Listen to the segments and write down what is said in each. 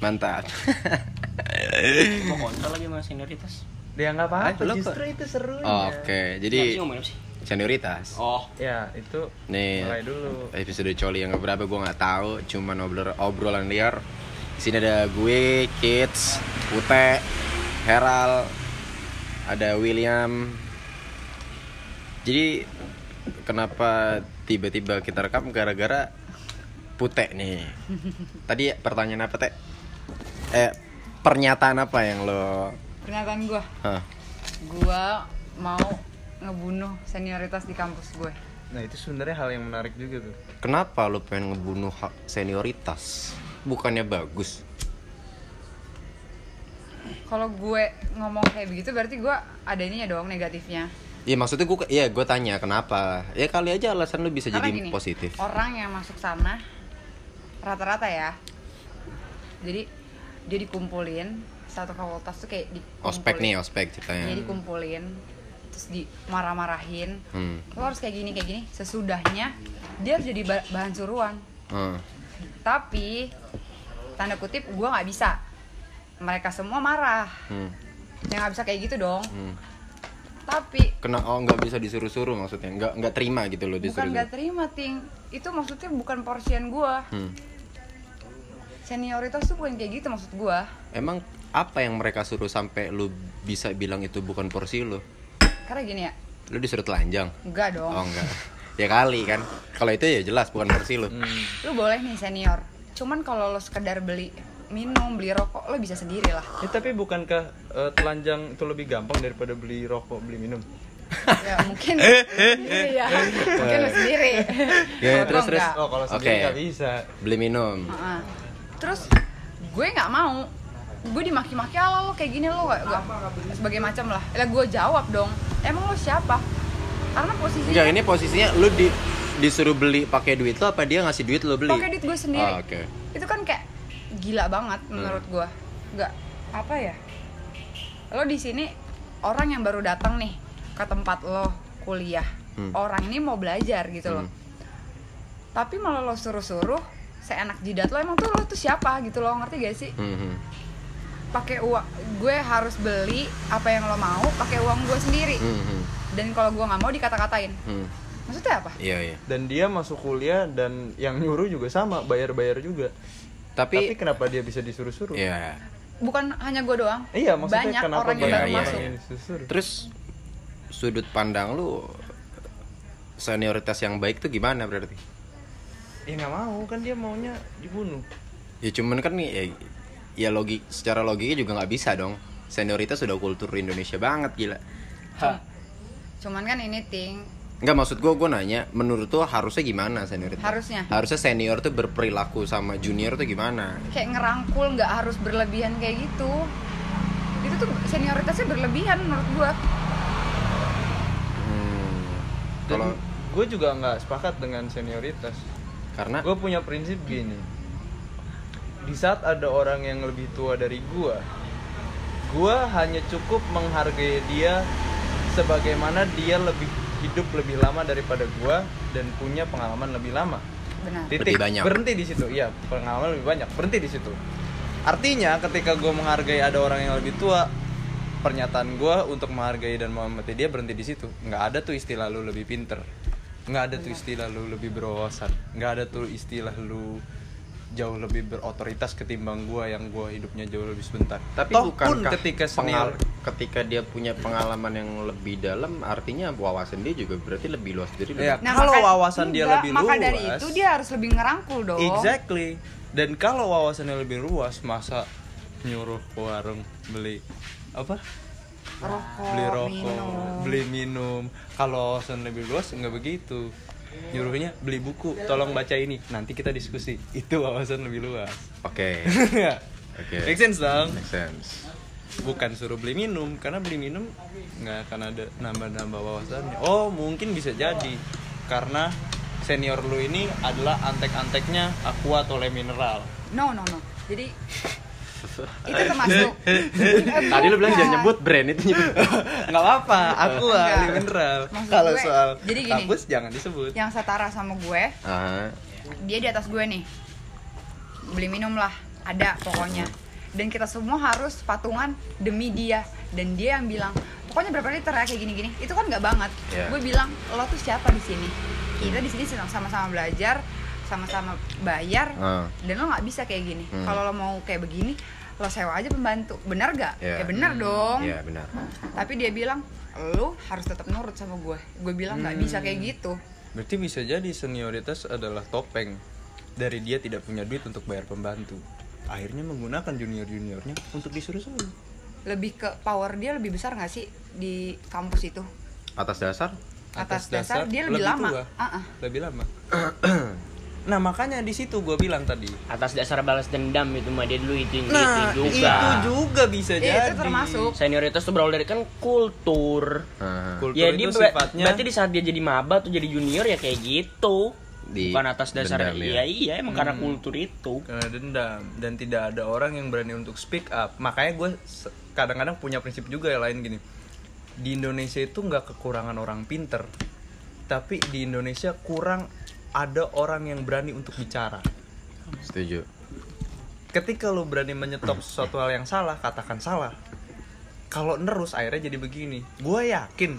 Mantap. Mau kontra lagi sama senioritas. Dia nggak apa-apa, Ah, lo justru itu serunya. Oke, Jadi jadi senioritas. Oh, Ya, itu Nih mulai dulu. episode coli yang berapa gue nggak tahu, cuman obrol obrolan liar. Di sini ada gue, Kids, Ute, Heral, ada William. Jadi kenapa tiba-tiba kita rekam gara-gara Pute nih. Tadi pertanyaan apa teh? Eh pernyataan apa yang lo? pernyataan gue Hah? gue mau ngebunuh senioritas di kampus gue Nah, itu sebenarnya hal yang menarik juga tuh. Kenapa lo pengen ngebunuh hak senioritas? Bukannya bagus? kalau gue ngomong kayak begitu berarti gue ada ininya dong negatifnya Iya maksudnya gue, iya gue tanya kenapa? Ya kali aja alasan lu bisa karena jadi gini positif. orang yang masuk sana rata-rata ya jadi dia dikumpulin satu fakultas tuh kayak di Ospek nih, ospek ceritanya. dia dikumpulin terus di marah-marahin Hmm. lo harus kayak gini kayak gini sesudahnya dia harus jadi ba- bahan suruhan Hmm. tapi tanda kutip gue nggak bisa mereka semua marah Hmm. ya nggak bisa kayak gitu dong Hmm. tapi Kena oh nggak bisa disuruh-suruh maksudnya, nggak nggak terima gitu loh bukan disuruh. nggak terima ting itu maksudnya bukan porsian gue Hmm. Senioritas tuh bukan kayak gitu maksud gue Emang apa yang mereka suruh sampai lu bisa bilang itu bukan porsi lu? karena gini ya Lu disuruh telanjang? enggak dong Oh enggak. ya kali kan. Kalau itu ya jelas bukan porsi lu. Hmm. lu boleh nih senior cuman kalau lo sekedar beli minum beli rokok lo bisa sendiri lah Ya, tapi bukankah eh, telanjang itu lebih gampang daripada beli rokok, beli minum? ya mungkin sendiri ya mungkin lo sendiri Ya, terus, terus. Oh, kalau sendiri Oke. nggak bisa. Beli minum. Heeh. Terus gue nggak mau. Gue dimaki-maki ala lo kayak gini lo gak, gak sebagai macam lah. Lah gue jawab dong emang lo siapa? Karena posisinya Enggak, ini posisinya lu di disuruh beli pakai duit lo apa dia ngasih duit lo beli? pakai duit gue sendiri. Oh, oke. itu kan kayak gila banget menurut gue. Nggak apa ya? Lo di sini orang yang baru datang nih ke tempat lo kuliah. Hmm. orang ini mau belajar gitu loh. Hmm. tapi malah lo suruh-suruh seenak jidat lo emang tuh lo tuh siapa gitu lo ngerti gak sih Hmm, hmm. pakai uang gue harus beli apa yang lo mau pakai uang gue sendiri Hmm, hmm. dan kalau gue nggak mau dikata-katain Hmm. maksudnya apa Iya, iya. Dan dia masuk kuliah dan yang nyuruh juga sama, bayar-bayar juga. Tapi Tapi, kenapa dia bisa disuruh-suruh? ya. bukan hanya gue doang Iya, maksudnya banyak kenapa orang yang baru orang masuk yang disuruh? Terus sudut pandang lu senioritas yang baik tuh gimana berarti? Ya nggak mau, kan dia maunya dibunuh. Ya cuman kan nih ya, ya logi secara logika juga nggak bisa dong. Senioritas sudah kultur Indonesia banget gila. Cum- cuman kan ini ting Enggak maksud gue, gue nanya, menurut tuh harusnya gimana senioritas? Harusnya. Harusnya senior tuh berperilaku sama junior tuh gimana? kayak ngerangkul nggak harus berlebihan kayak gitu itu tuh senioritasnya berlebihan menurut gue Hmm. Dan Kalau gue juga nggak sepakat dengan senioritas. Karena Gue punya prinsip gini. Di saat ada orang yang lebih tua dari gue, gue hanya cukup menghargai dia sebagaimana dia lebih hidup lebih lama daripada gue dan punya pengalaman lebih lama. benar Titik. Lebih banyak. Berhenti di situ. Iya, pengalaman lebih banyak. Berhenti di situ. Artinya ketika gue menghargai ada orang yang lebih tua, pernyataan gue untuk menghargai dan menghormati dia berhenti di situ. Nggak ada tuh istilah lu lebih pinter. Nggak ada tuh istilah lu lebih berwawasan. Nggak ada tuh istilah lu jauh lebih berotoritas ketimbang gue yang gue hidupnya jauh lebih sebentar. tapi Toh bukan pun ketika senior ketika dia punya pengalaman yang lebih dalam artinya wawasan dia juga berarti lebih luas dari lu. Ya, kalau maka- wawasan dia enggak, lebih maka dari luas- itu dia harus lebih ngerangkul dong Exactly. Dan kalau wawasannya lebih luas, masa nyuruh ke warung beli apa? Rokok Beli rokok, minum beli minum. Kalau wawasan lebih luas nggak begitu. Nyuruhnya beli buku, tolong baca ini, nanti kita diskusi. Itu wawasan lebih luas. Oke. Oke. Make sense dong? Make sense. Bukan suruh beli minum, karena beli minum nggak akan ada nambah-nambah wawasannya. Oh, mungkin bisa jadi karena senior lu ini adalah antek-anteknya aqua atau le mineral. no no no jadi itu termasuk. Tadi lu bilang jangan nyebut brand itu. Nyebut. nggak apa aku ahli mineral. Kalau soal jadi gini. kampus jangan disebut. yang setara sama gue Ah, dia di atas gue nih. Beli minum lah ada pokoknya. Dan kita semua harus patungan demi dia. Dan dia yang bilang pokoknya berapa liter ya kayak gini-gini. Itu kan nggak banget. Iya. gue bilang lo tuh siapa di sini? Kita di sini sama-sama belajar sama-sama bayar Ah. dan lo nggak bisa kayak gini Hmm. kalau lo mau kayak begini lo sewa aja pembantu benar gak Iya. ya benar dong Iya benar. tapi dia bilang lo harus tetap nurut sama gue gue bilang nggak bisa kayak gitu Berarti bisa jadi senioritas adalah topeng dari dia tidak punya duit untuk bayar pembantu. Akhirnya menggunakan junior-juniornya untuk disuruh-suruh. lebih ke power dia lebih besar nggak sih di kampus itu Atas dasar atas, dasar, dia lebih, lama tua. Ah, ah. Lebih lama. nah, makanya di situ gue bilang tadi. Atas dasar balas dendam itu mah dia dulu itu Nah, itu itu juga. juga bisa Iya, jadi. itu termasuk Senioritas tuh berawal dari kan kultur. Kultur ya dia itu ber- sifatnya berarti di saat dia jadi maba atau jadi junior ya kayak gitu. Di Bukan atas dasar dendam, ya. iya iya emang karena kultur itu. karena dendam dan tidak ada orang yang berani untuk speak up makanya gue kadang-kadang punya prinsip juga yang lain gini di Indonesia itu nggak kekurangan orang pinter tapi di Indonesia kurang ada orang yang berani untuk bicara. Setuju. ketika lo berani menyetop sesuatu hal yang salah katakan salah. Kalau nerus akhirnya jadi begini. Gue yakin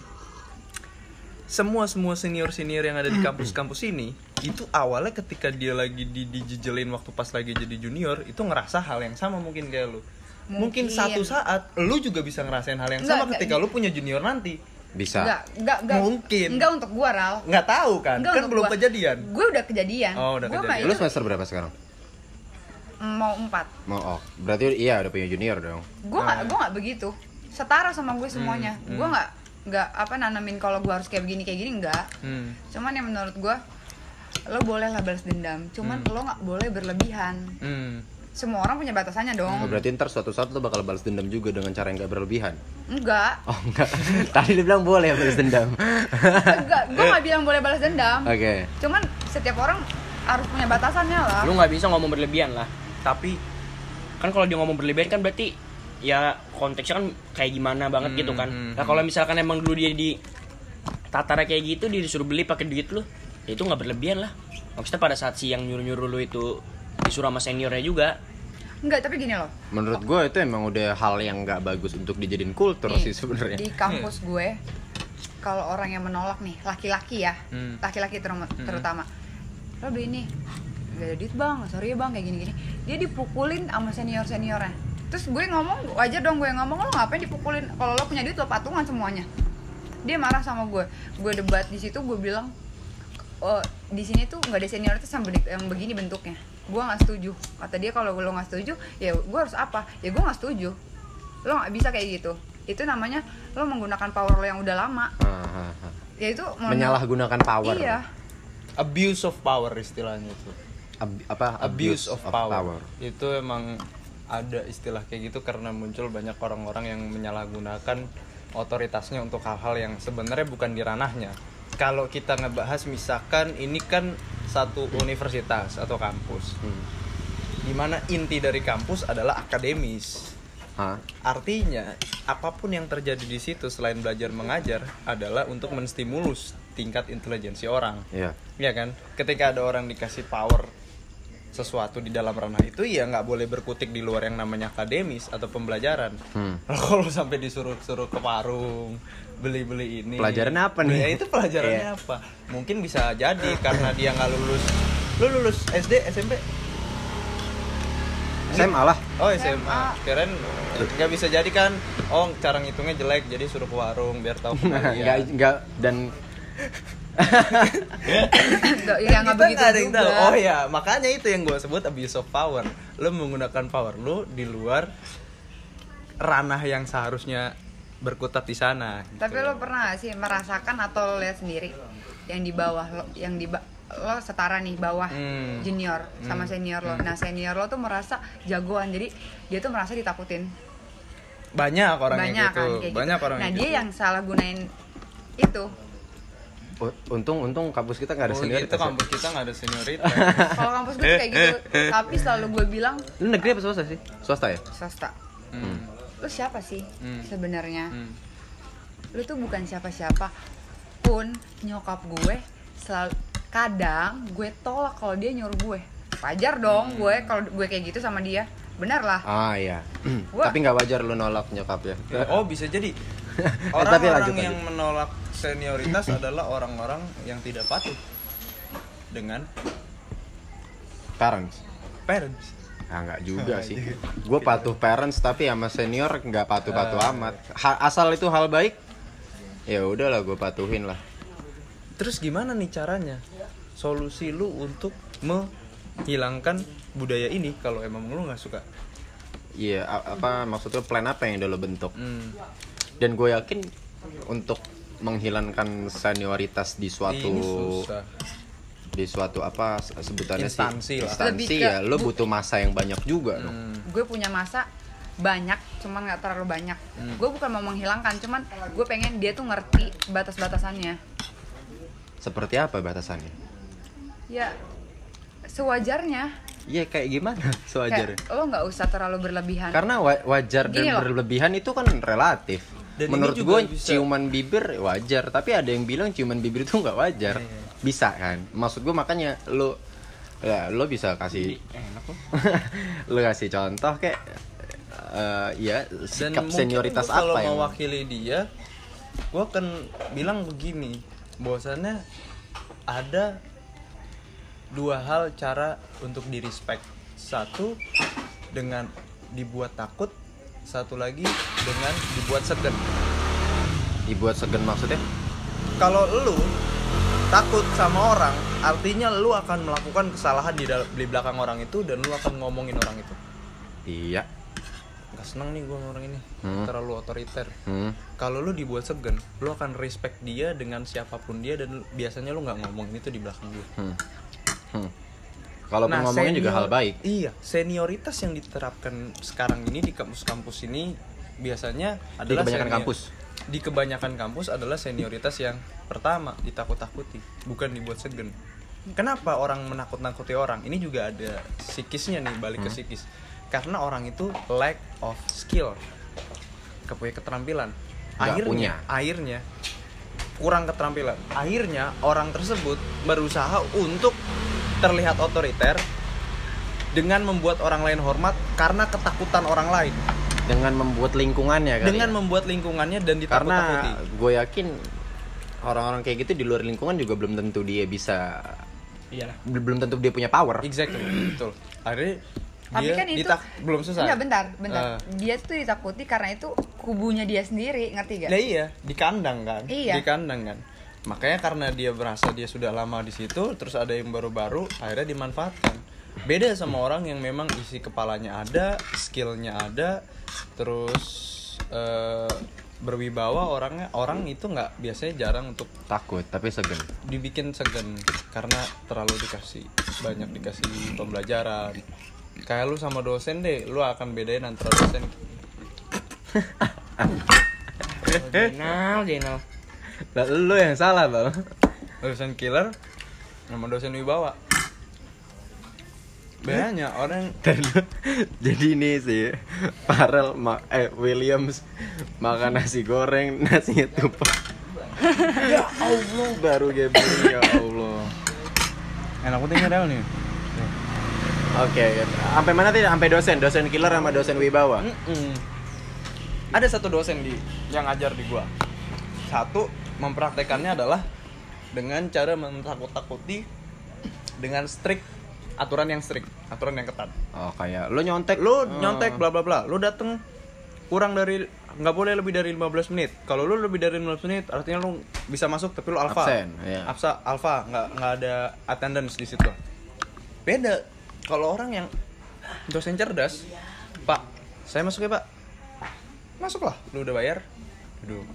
semua semua senior senior yang ada di kampus-kampus ini itu awalnya ketika dia lagi di dijejelin waktu pas lagi jadi junior itu ngerasa hal yang sama mungkin kayak lu. Mungkin, Mungkin. satu saat lu juga bisa ngerasain hal yang sama ketika lu punya junior nanti Bisa. Enggak, enggak, enggak. Mungkin. Enggak untuk gua, Ral. nggak tahu kan Enggak kan belum gua. kejadian Gue udah kejadian. Oh, udah Gua kejadian. Lu itu semester berapa sekarang? mau empat. Mau oh, berarti iya udah punya junior dong. Gue nggak, gue nggak begitu. Setara sama gue semuanya. Hmm, Gue nggak, nggak apa nanamin kalau gue harus kayak begini kayak gini enggak. hmm. Cuman yang menurut gue, lo boleh lah balas dendam. Cuman lo nggak boleh berlebihan. Hmm. Semua orang punya batasannya Oh, dong. berarti ntar suatu saat lo bakal balas dendam juga dengan cara yang gak berlebihan. Enggak, Oh enggak. Tadi dia bilang boleh balas dendam. enggak. Gue nggak bilang boleh balas dendam. Oke. Cuman setiap orang harus punya batasannya lah. Lu nggak bisa ngomong berlebihan lah. tapi Kan kalau dia ngomong berlebihan kan berarti ya konteksnya kan kayak gimana banget Hmm, gitu kan. hmm, Nah kalau misalkan emang dulu dia di tatara kayak gitu dia disuruh beli pakai duit lu, ya itu nggak berlebihan lah. Maksudnya pada saat si yang nyuruh-nyuruh lu itu disuruh sama seniornya juga. Enggak, tapi gini loh. Menurut gue itu emang udah hal yang nggak bagus untuk dijadiin kultur Nih, sih sebenarnya. Di kampus gue, kalau orang yang menolak nih, laki-laki ya, Hmm. laki-laki terum- terutama, lo beli ini, gak ada duit bang, sorry ya bang, kayak gini-gini. Dia dipukulin sama senior seniornya. Terus gue ngomong, wajar dong gue yang ngomong, lo ngapain dipukulin? Kalau lo punya duit lo patungan semuanya. Dia marah sama gue, gue debat di situ, gue bilang, oh, di sini tuh nggak ada senioritas yang, bedi- yang begini bentuknya. Gue nggak setuju. Kata dia kalau lo nggak setuju, ya gue harus apa? Ya gue nggak setuju. Lo nggak bisa kayak gitu. Itu namanya lo menggunakan power lo yang udah lama. Ya itu Menyalahgunakan power. Iya. abuse of power istilahnya itu Ab- apa? abuse of, power. itu emang ada istilah kayak gitu karena muncul banyak orang-orang yang menyalahgunakan otoritasnya untuk hal-hal yang sebenarnya bukan di ranahnya kalau kita ngebahas misalkan ini kan satu universitas atau kampus Hmm. di mana inti dari kampus adalah akademis Hah? artinya apa pun yang terjadi di situ selain belajar mengajar adalah untuk menstimulus tingkat intelijensi orang Iya. Iya kan? Ketika ada orang dikasih power sesuatu di dalam ranah itu ya nggak boleh berkutik di luar yang namanya akademis atau pembelajaran. Hmm. Kalau sampai disuruh-suruh ke warung beli-beli ini. Pelajaran apa nih? Ya itu pelajarannya Iya. apa? Mungkin bisa jadi karena dia nggak lulus. Lu lulus SD, SMP? SMA lah. Oh SMA. Keren nggak bisa jadi kan? Oh cara ngitungnya jelek jadi suruh ke warung biar tahu Enggak kembalian. enggak dan Nggak, ya nggak Kita begitu nggak ada yang juga. tahu. Oh ya, makanya itu yang gue sebut abuse of power. Lo menggunakan power lo di luar ranah yang seharusnya berkutat di sana. gitu. Tapi lo pernah gak sih merasakan atau lo lihat sendiri yang di bawah lo, yang di ba- lo setara nih bawah Hmm. junior sama senior lo. Nah senior lo tuh merasa jagoan, jadi dia tuh merasa ditakutin. banyak orang Banyak yang gitu. kan kayak banyak gitu. orang Nah yang dia gitu. yang salah gunain itu. untung untung kampus kita nggak ada Oh, gitu senioritas. ya. kampus kita nggak ada senioritas. Kalau kampus gue kayak gitu, tapi selalu gue bilang Lu negeri apa swasta sih? Swasta ya? swasta. Hmm. Lo siapa sih Hmm. sebenarnya? Hmm. lu tuh bukan siapa-siapa pun nyokap gue selalu kadang gue tolak kalau dia nyuruh gue wajar dong gue kalau gue kayak gitu sama dia benar lah Ah iya. Gua- Tapi nggak wajar lu nolak nyokap ya. Oh bisa jadi tapi orang-orang lanjut, yang lanjut. menolak senioritas adalah orang-orang yang tidak patuh dengan Parents. parents. Ah nggak juga sih. Gue patuh parents tapi sama senior nggak patuh-patuh amat. Ha- asal itu hal baik, ya udahlah gue patuhin lah. Terus gimana nih caranya? Solusi lu untuk menghilangkan budaya ini kalau emang lu nggak suka. Iya, a- apa maksudnya plan apa yang udah lo bentuk? Hmm. Dan gue yakin untuk menghilangkan senioritas di suatu Ini susah. Di suatu apa se- sebutannya Instansi sih lah. instansi Lebih ke ya lo bu- butuh masa yang banyak juga dong Hmm. gue punya masa banyak cuman nggak terlalu banyak. Hmm. gue bukan mau menghilangkan cuman gue pengen dia tuh ngerti batas-batasannya. Seperti apa batasannya? Ya sewajarnya. Iya kayak gimana sewajarnya kayak lo nggak usah terlalu berlebihan. Karena wa- wajar dan Gini loh. berlebihan itu kan relatif. Dan menurut gue ciuman bibir wajar tapi ada yang bilang ciuman bibir itu nggak wajar. Iya. Bisa kan maksud gue makanya lo ya lo bisa kasih Enak loh. lo kasih contoh kayak eh, ya Dan sikap mungkin senioritas gua kalau apa yang mewakili dia, gue akan bilang begini, bahwasannya ada dua hal cara untuk di respect. Satu dengan dibuat takut, satu lagi dengan dibuat segan. dibuat segen maksudnya Kalau lu takut sama orang, artinya lu akan melakukan kesalahan di, di belakang orang itu dan lu akan ngomongin orang itu. iya Gak seneng nih gue sama orang ini, Hmm. terlalu otoriter. hmm. kalau lu dibuat segen lu akan respect dia dengan siapa pun dia dan biasanya lu nggak ngomongin itu di belakang dia Hmm. Hmm. Kalaupun ngomongin juga senior- hal baik. iya senioritas yang diterapkan sekarang ini di kampus-kampus ini biasanya adalah kebanyakan senior- kampus. Di kebanyakan kampus adalah senioritas yang pertama ditakut-takuti bukan dibuat segen. Kenapa orang menakut-nakuti orang? Ini juga ada psikisnya nih balik ke Hmm. psikis. Karena orang itu lack of skill kepunya keterampilan. Akhirnya punya. akhirnya kurang keterampilan. Akhirnya orang tersebut berusaha untuk terlihat otoriter dengan membuat orang lain hormat karena ketakutan orang lain Dengan membuat lingkungannya kali dengan ya. membuat lingkungannya dan karena ditakut-takuti gue yakin orang-orang kayak gitu di luar lingkungan juga belum tentu dia bisa Iyalah. bel- belum tentu dia punya power. exactly betul akhirnya tapi dia kan itu ditak- belum selesai Enggak, bentar bentar Eh. dia tuh ditakuti karena itu kubunya dia sendiri ngerti gak Nah iya, di kandang kan? Iya. Di kandang kan. Makanya karena dia merasa dia sudah lama di situ, terus ada yang baru-baru, akhirnya dimanfaatkan. Beda sama orang yang memang isi kepalanya ada, skillnya ada, terus eh, berwibawa orangnya orang itu nggak biasanya jarang untuk Takut tapi segen. dibikin segan karena terlalu dikasih banyak dikasih pembelajaran kayak lu sama dosen deh lu akan bedain antara dosen Jenal, jenal. Lah lu yang salah, Bang. dosen killer sama dosen wibawa bedanya orang. Dan jadi ini sih Farel ma eh Williams makan nasi goreng nasinya tumpah. Ya Allah baru gaming ya Allah. Enak putihnya rel nih. Oke sampai mana tadi? Sampai dosen dosen killer sama dosen wibawa? Mm-mm. ada satu dosen di yang ngajar di gua. Satu mempraktekannya adalah dengan cara mentakut-takuti dengan strict aturan yang strict aturan yang ketat. Oh kayak lu nyontek lu Hmm. nyontek bla bla bla. Lu dateng kurang dari nggak boleh lebih dari 15 menit. Kalau lu lebih dari 15 menit artinya lu bisa masuk tapi lu alfa Absen, iya. Absa- alfa nggak nggak ada attendance di situ. Beda. Kalau orang yang dosen cerdas pak saya masuk ya pak. Masuklah. Lu udah bayar? Duduk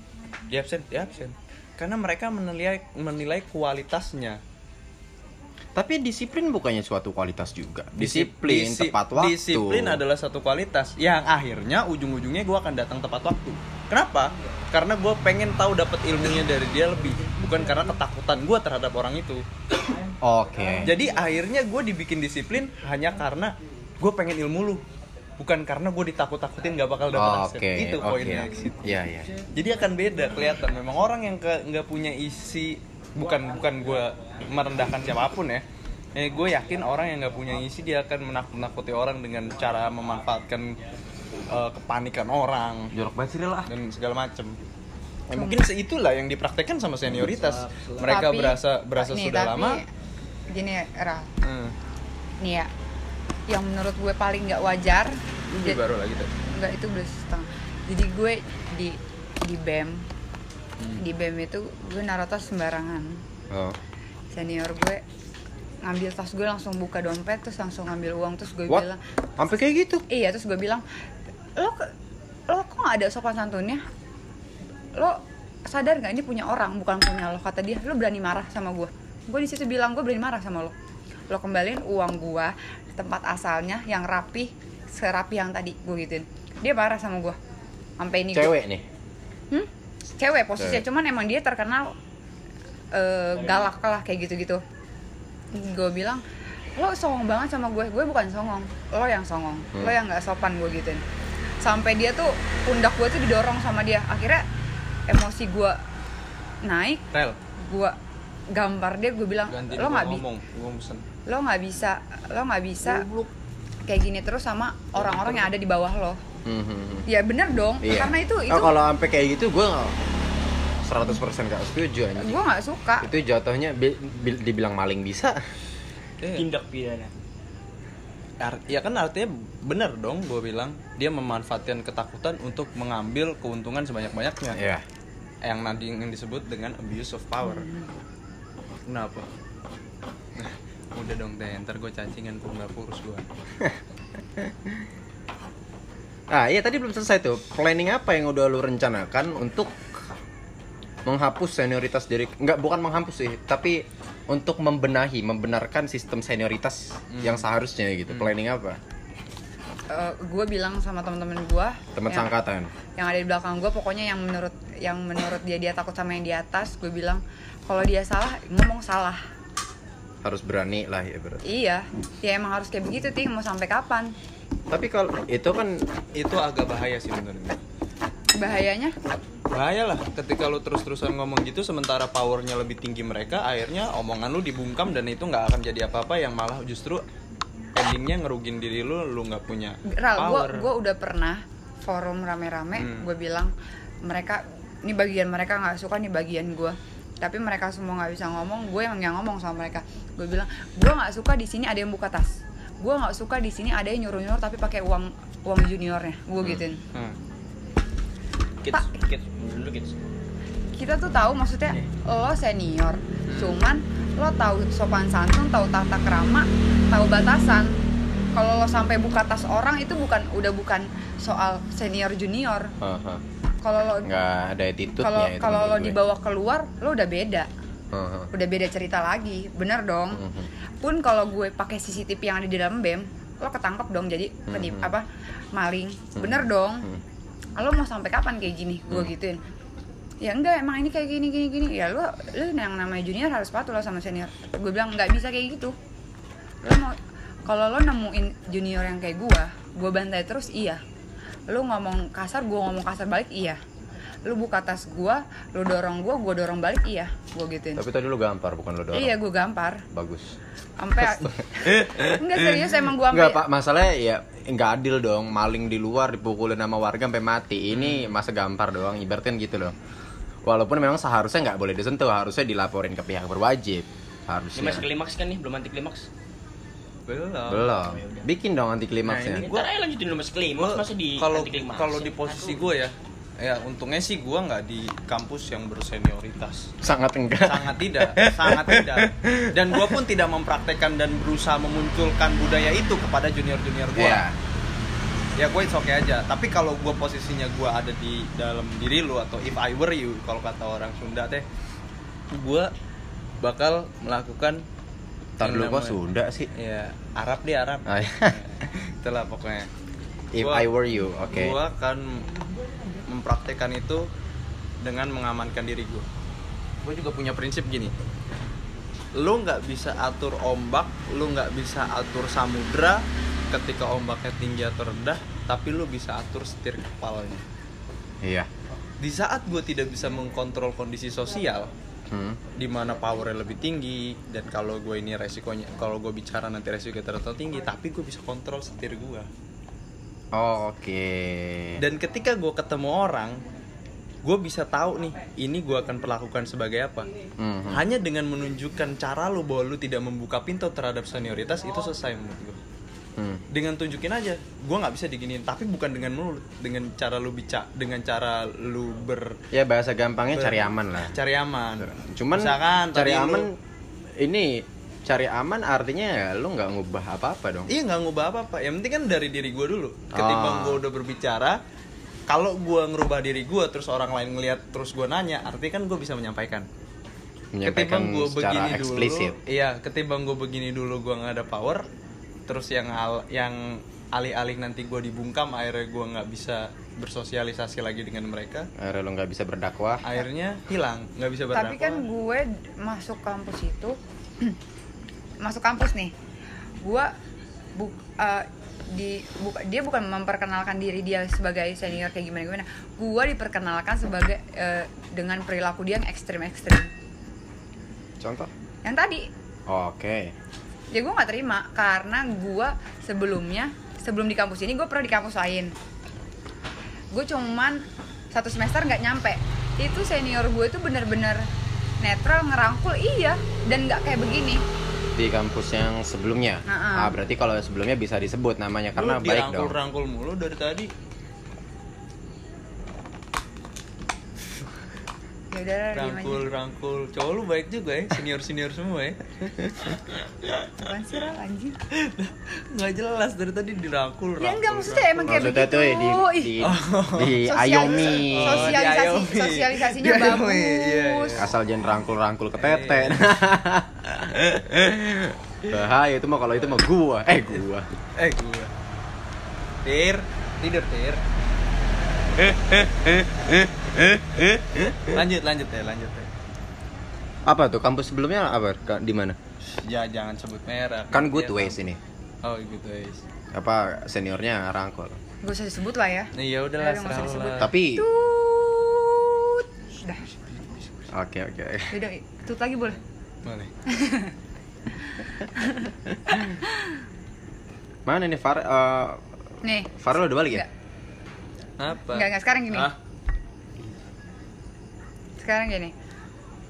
di absen di absen. Karena mereka menilai menilai kualitasnya tapi disiplin bukannya suatu kualitas juga disiplin Disi- tepat waktu Disiplin adalah satu kualitas yang akhirnya ujung-ujungnya gue akan datang tepat waktu. Kenapa? Karena gue pengen tahu dapat ilmunya dari dia lebih, bukan karena ketakutan gue terhadap orang itu. oke Jadi akhirnya gue dibikin disiplin hanya karena gue pengen ilmu lu, bukan karena gue ditakut-takutin gak bakal dapat oke hasil. Itu oke poinnya. iya iya Jadi akan beda kelihatan. Memang orang yang nggak punya isi bukan bukan gue merendahkan siapa pun ya. eh gue yakin orang yang nggak punya isi dia akan menakut-nakuti orang dengan cara memanfaatkan eh, kepanikan orang. Jorok banget sih lah. Dan segala macem. Ya, mungkin seitulah yang dipraktekkan sama senioritas. Mereka Tapi- berasa berasa nih, sudah tapi lama. gini Ra. Hmm, nih ya yang menurut gue paling nggak wajar ini baru lagi tuh nggak itu belum setengah. Jadi gue di di bem. Di bem itu gue naruh tas sembarangan. Oh. senior gue ngambil tas gue langsung buka dompet terus langsung ngambil uang terus gue what? bilang sampai kayak gitu? Iya terus gue bilang lo lo kok nggak ada sopan santunnya? Lo sadar nggak ini punya orang bukan punya lo kata dia. Lo berani marah sama gue? Gue di situ bilang gue berani marah sama lo. Lo kembaliin uang gue tempat asalnya yang rapi serapi yang tadi gue gituin. Dia marah sama gue. Sampai ini gua- cewek nih? Hmm? Cewek posisinya, Cewek. cuman emang dia terkenal eh, galak lah kayak gitu-gitu. Gue bilang, lo songong banget sama gue, gue bukan songong, lo yang songong, lo Hmm. yang nggak sopan gue gituin. Sampai dia tuh pundak gue tuh didorong sama dia, akhirnya emosi gue naik, Rel gue gampar dia, gue bilang, gantiin lo nggak bi ngomong gue mesen lo nggak bisa, lo nggak bisa kayak gini terus sama orang-orang yang ada di bawah lo. Mhm. Ya bener dong, Iya. karena itu itu Oh, kalau sampai kayak gitu gue 100% gak setuju anjing. gue nggak suka. Itu jatuhnya bi- bi- dibilang maling bisa. Iya. tindak pidana Ar- ya kan artinya bener dong gue bilang dia memanfaatkan ketakutan untuk mengambil keuntungan sebanyak-banyaknya Iya. yang nanti yang disebut dengan abuse of power kenapa udah dong teh ntar gue cacingan tuh nggak kurus gue Ah, iya tadi belum selesai tuh. Planning apa yang udah lu rencanakan untuk menghapus senioritas dari nggak bukan menghapus sih, tapi untuk membenahi, membenarkan sistem senioritas yang seharusnya gitu. Planning apa? gue Eh, bilang sama teman-teman gue Teman sangkatan. yang ada di belakang gue pokoknya yang menurut yang menurut dia dia takut sama yang di atas gue bilang kalau dia salah ngomong salah Harus berani lah ya berarti. iya ya emang harus kayak begitu ting mau sampai kapan Tapi kalau itu kan itu agak bahaya sih menurut gue bahayanya? Bahaya lah ketika lu terus-terusan ngomong gitu sementara powernya lebih tinggi mereka akhirnya omongan lu dibungkam dan itu nggak akan jadi apa-apa yang malah justru endingnya ngerugin diri lu lu nggak punya Ral gue power. gue udah pernah forum rame-rame Hmm. gue bilang mereka ini bagian mereka nggak suka nih bagian gue tapi mereka semua nggak bisa ngomong gue yang yang ngomong sama mereka. Gue bilang gue nggak suka di sini ada yang buka tas gue nggak suka di sini ada yang nyuruh nyuruh tapi pakai uang uang juniornya. Gue gituin. Hmm. kids kids dulu kids. Kita tuh tahu maksudnya lo senior cuman lo tahu sopan santun tahu tata kerama tahu batasan. Kalau lo sampai buka tas orang itu bukan udah bukan soal senior junior. Aha. kalau lo nggak ada attitude-nya kalau kalau lo dibawa keluar lo udah beda Aha. udah beda cerita lagi bener dong. Mhm. pun kalau gue pakai CCTV yang ada di dalam bem lo ketangkep dong jadi penip Mhm. apa maling. Bener dong. Mhm. lo mau sampai kapan kayak gini? Gue Hmm. gituin. Ya enggak emang ini kayak gini gini gini. Ya lo lo yang namanya junior harus patuh lo sama senior. Gue bilang nggak bisa kayak gitu. Lo mau kalau lo nemuin junior yang kayak gue gue bantai terus iya. Lo ngomong kasar gue ngomong kasar balik iya lo buka tas gue lo dorong gue gue dorong balik iya gue gituin Tapi tadi lu gampar bukan lu dorong. iya gue gampar Bagus. sampai enggak serius emang gue sampai Enggak pak, masalahnya ya nggak adil dong. Maling di luar dipukulin sama warga sampai mati. Ini masa gampar doang, ibaratnya gitu loh. Walaupun memang seharusnya nggak boleh disentuh, harusnya dilaporin ke pihak berwajib. ini Harusnya. masih klimaks kan nih belum anti klimaks belum Belum. Bikin dong anti klimaksnya. Nah, ini Ntar aja lanjutin dulu mas klimaks Gua- masa di kalau anti klimaks kalau di posisi gue ya ya untungnya sih gue nggak di kampus yang bersenioritas Sangat enggak. sangat tidak sangat tidak dan gue pun tidak mempraktekkan dan berusaha memunculkan budaya itu kepada junior junior gue Iya. ya gue it's okay aja tapi kalau gue posisinya gue ada di dalam diri lu atau if I were you kalau kata orang Sunda teh gue bakal melakukan yang dulu kok Sunda sih. ya Arab dia Arab Ah, iya. itulah pokoknya If Gua- I were you, oke. gue akan mempraktekkan itu dengan mengamankan diri gue gue juga punya prinsip gini lu nggak bisa atur ombak lu nggak bisa atur samudra ketika ombaknya tinggi atau rendah tapi lu bisa atur setir kapalnya Iya. di saat gue tidak bisa mengkontrol kondisi sosial Hmm. di mana powernya lebih tinggi dan kalau gue ini resikonya kalau gue bicara nanti resiko terlalu tinggi tapi gue bisa kontrol setir gue Oh, oke. dan ketika gue ketemu orang gue bisa tahu nih ini gue akan perlakukan sebagai apa Mhm. hanya dengan menunjukkan cara lo bahwa lo tidak membuka pintu terhadap senioritas itu selesai menurut gue Hmm. dengan tunjukin aja gue nggak bisa diginiin tapi bukan dengan mulut dengan cara lu bicara dengan cara lu ber Ya bahasa gampangnya ber- cari aman lah. cari aman Cuman Misalkan cari tadi lu- aman ini cari aman artinya ya lu nggak ngubah apa-apa dong. iya nggak ngubah apa apa yang penting kan dari diri gue dulu ketimbang Ah. gue udah berbicara kalau gue ngerubah diri gue terus orang lain ngelihat terus gue nanya artinya kan gue bisa menyampaikan Menyampaikan ketimbang gue secara begini eksplisit. dulu iya ketimbang gue begini dulu gue nggak ada power terus yang al- yang alih-alih nanti gue dibungkam akhirnya gue nggak bisa bersosialisasi lagi dengan mereka Akhirnya lu nggak bisa berdakwah. akhirnya hilang nggak bisa berdakwah tapi kan gue masuk kampus itu masuk kampus nih. Gue bu, eh, di buka- dia bukan memperkenalkan diri dia sebagai senior kayak gimana gimana. Gue diperkenalkan sebagai eh, dengan perilaku dia yang ekstrim ekstrim. Contoh? yang tadi. Oke. ya gue nggak terima karena gue sebelumnya sebelum di kampus ini gue pernah di kampus lain. Gue cuman satu semester nggak nyampe. Itu senior gue itu bener-bener netral ngerangkul iya dan nggak kayak begini Di kampus yang sebelumnya. Heeh. Ah, berarti kalau sebelumnya bisa disebut namanya karena lu baik dong. dirangkul-rangkul mulu dari tadi ya udah lah, diem aja rangkul rangkul cowok lu baik juga ya senior senior semua ya Apaan sih Ral, anjing nggak jelas dari tadi dirangkul ya rangkul, enggak maksudnya rangkul. emang kayak Maksudnya begitu tuh ya di di, Oh. di sosial- ayomi. Oh, sosialisasi diayomi. sosialisasinya Diayomi, bagus iya, iya. Asal jangan rangkul-rangkul ke tete. Bahaya itu mah kalau itu mah gua. Eh gua. eh gua tir tidur tir lanjut lanjut ya lanjut ya Apa tuh kampus sebelumnya apa? Di mana? ya jangan sebut merek Kan good Biar ways tahu. ini. oh good ways Apa seniornya rangkul. gue usah disebut lah ya Nih ya udahlah Udah, nggak usah disebut. lah. Tapi tut dah oke oke. udah tut lagi boleh boleh Mana nih Far eh, nih Farel udah balik ya? Apa Enggak, enggak sekarang gini. Ah, Sekarang gini.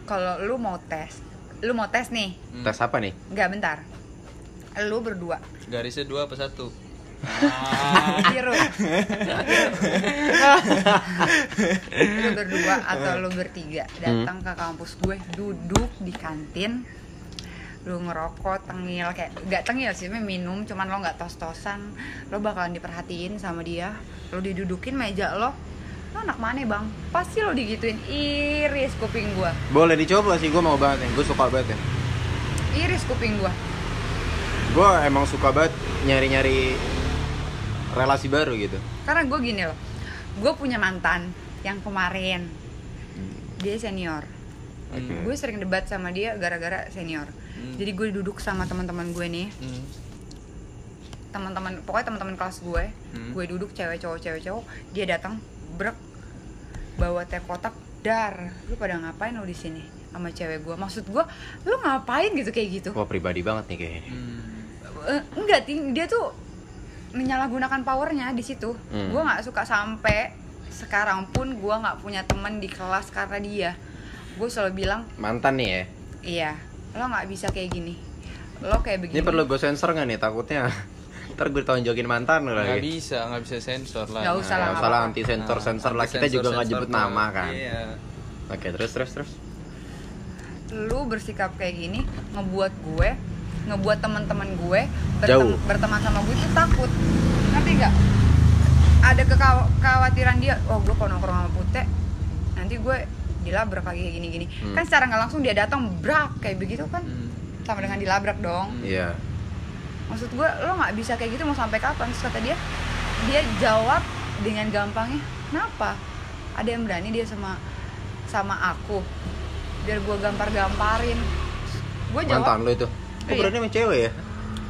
Kalau lu mau tes, lu mau tes nih. Hmm. Tes apa nih? Enggak bentar. Lu berdua. garisnya dua apa satu Biru. lu berdua atau lu bertiga datang ke kampus gue, duduk di kantin. Lu ngerokok, tengil kayak nggak tengil sih, tapi minum, cuman lo nggak tos-tosan. Lo bakalan diperhatiin sama dia. Lo didudukin meja lo. Lo anak mana bang? Pasti lo digituin iris kuping gua. Boleh dicoba sih, gue mau banget nih. Gue suka banget ya. Iris kuping gua. Gue emang suka banget nyari-nyari relasi baru gitu. karena gue gini loh gue punya mantan yang kemarin dia senior Oke. gue sering debat sama dia gara-gara senior jadi gue duduk sama teman-teman gue nih Hmm. teman-teman pokoknya teman-teman kelas gue Hmm. gue duduk cewek cowok cewek cowok dia datang brek bawa teh kotak dar lu pada ngapain lo di sini sama cewek gue maksud gue lu ngapain gitu kayak gitu Wah pribadi banget nih kayaknya. Hmm. Eh, enggak dia tuh menyalahgunakan powernya di situ Hmm. gue nggak suka sampai sekarang pun gue nggak punya temen di kelas karena dia gue selalu bilang Mantan nih ya. iya lo nggak bisa kayak gini lo kayak begini Ini perlu gue sensor nggak nih? Takutnya ntar gue tonjokin mantan nggak lagi. bisa nggak bisa sensor lah Nggak usah lah, Nggak nggak salah apa-apa. anti sensor sensor lah kita juga nggak sensor-sensor jemput nama kan. iya Oke terus terus terus. lu bersikap kayak gini ngebuat gue ngebuat teman-teman gue Jauh. bertem- berteman sama gue itu takut ngerti nggak ada kekhawatiran dia oh gue kalau nongkrong sama pute nanti gue dilabrak lagi kayak gini-gini Hmm. kan secara nggak langsung dia datang brak kayak begitu kan Hmm. sama dengan dilabrak dong Iya. Maksud gue lo nggak bisa kayak gitu mau sampai kapan Terus kata dia dia jawab dengan gampangnya kenapa ada yang berani dia sama sama aku biar gue gampar-gamparin gue jawab Mantan lo itu. Kok Iya. berani sama cewek ya?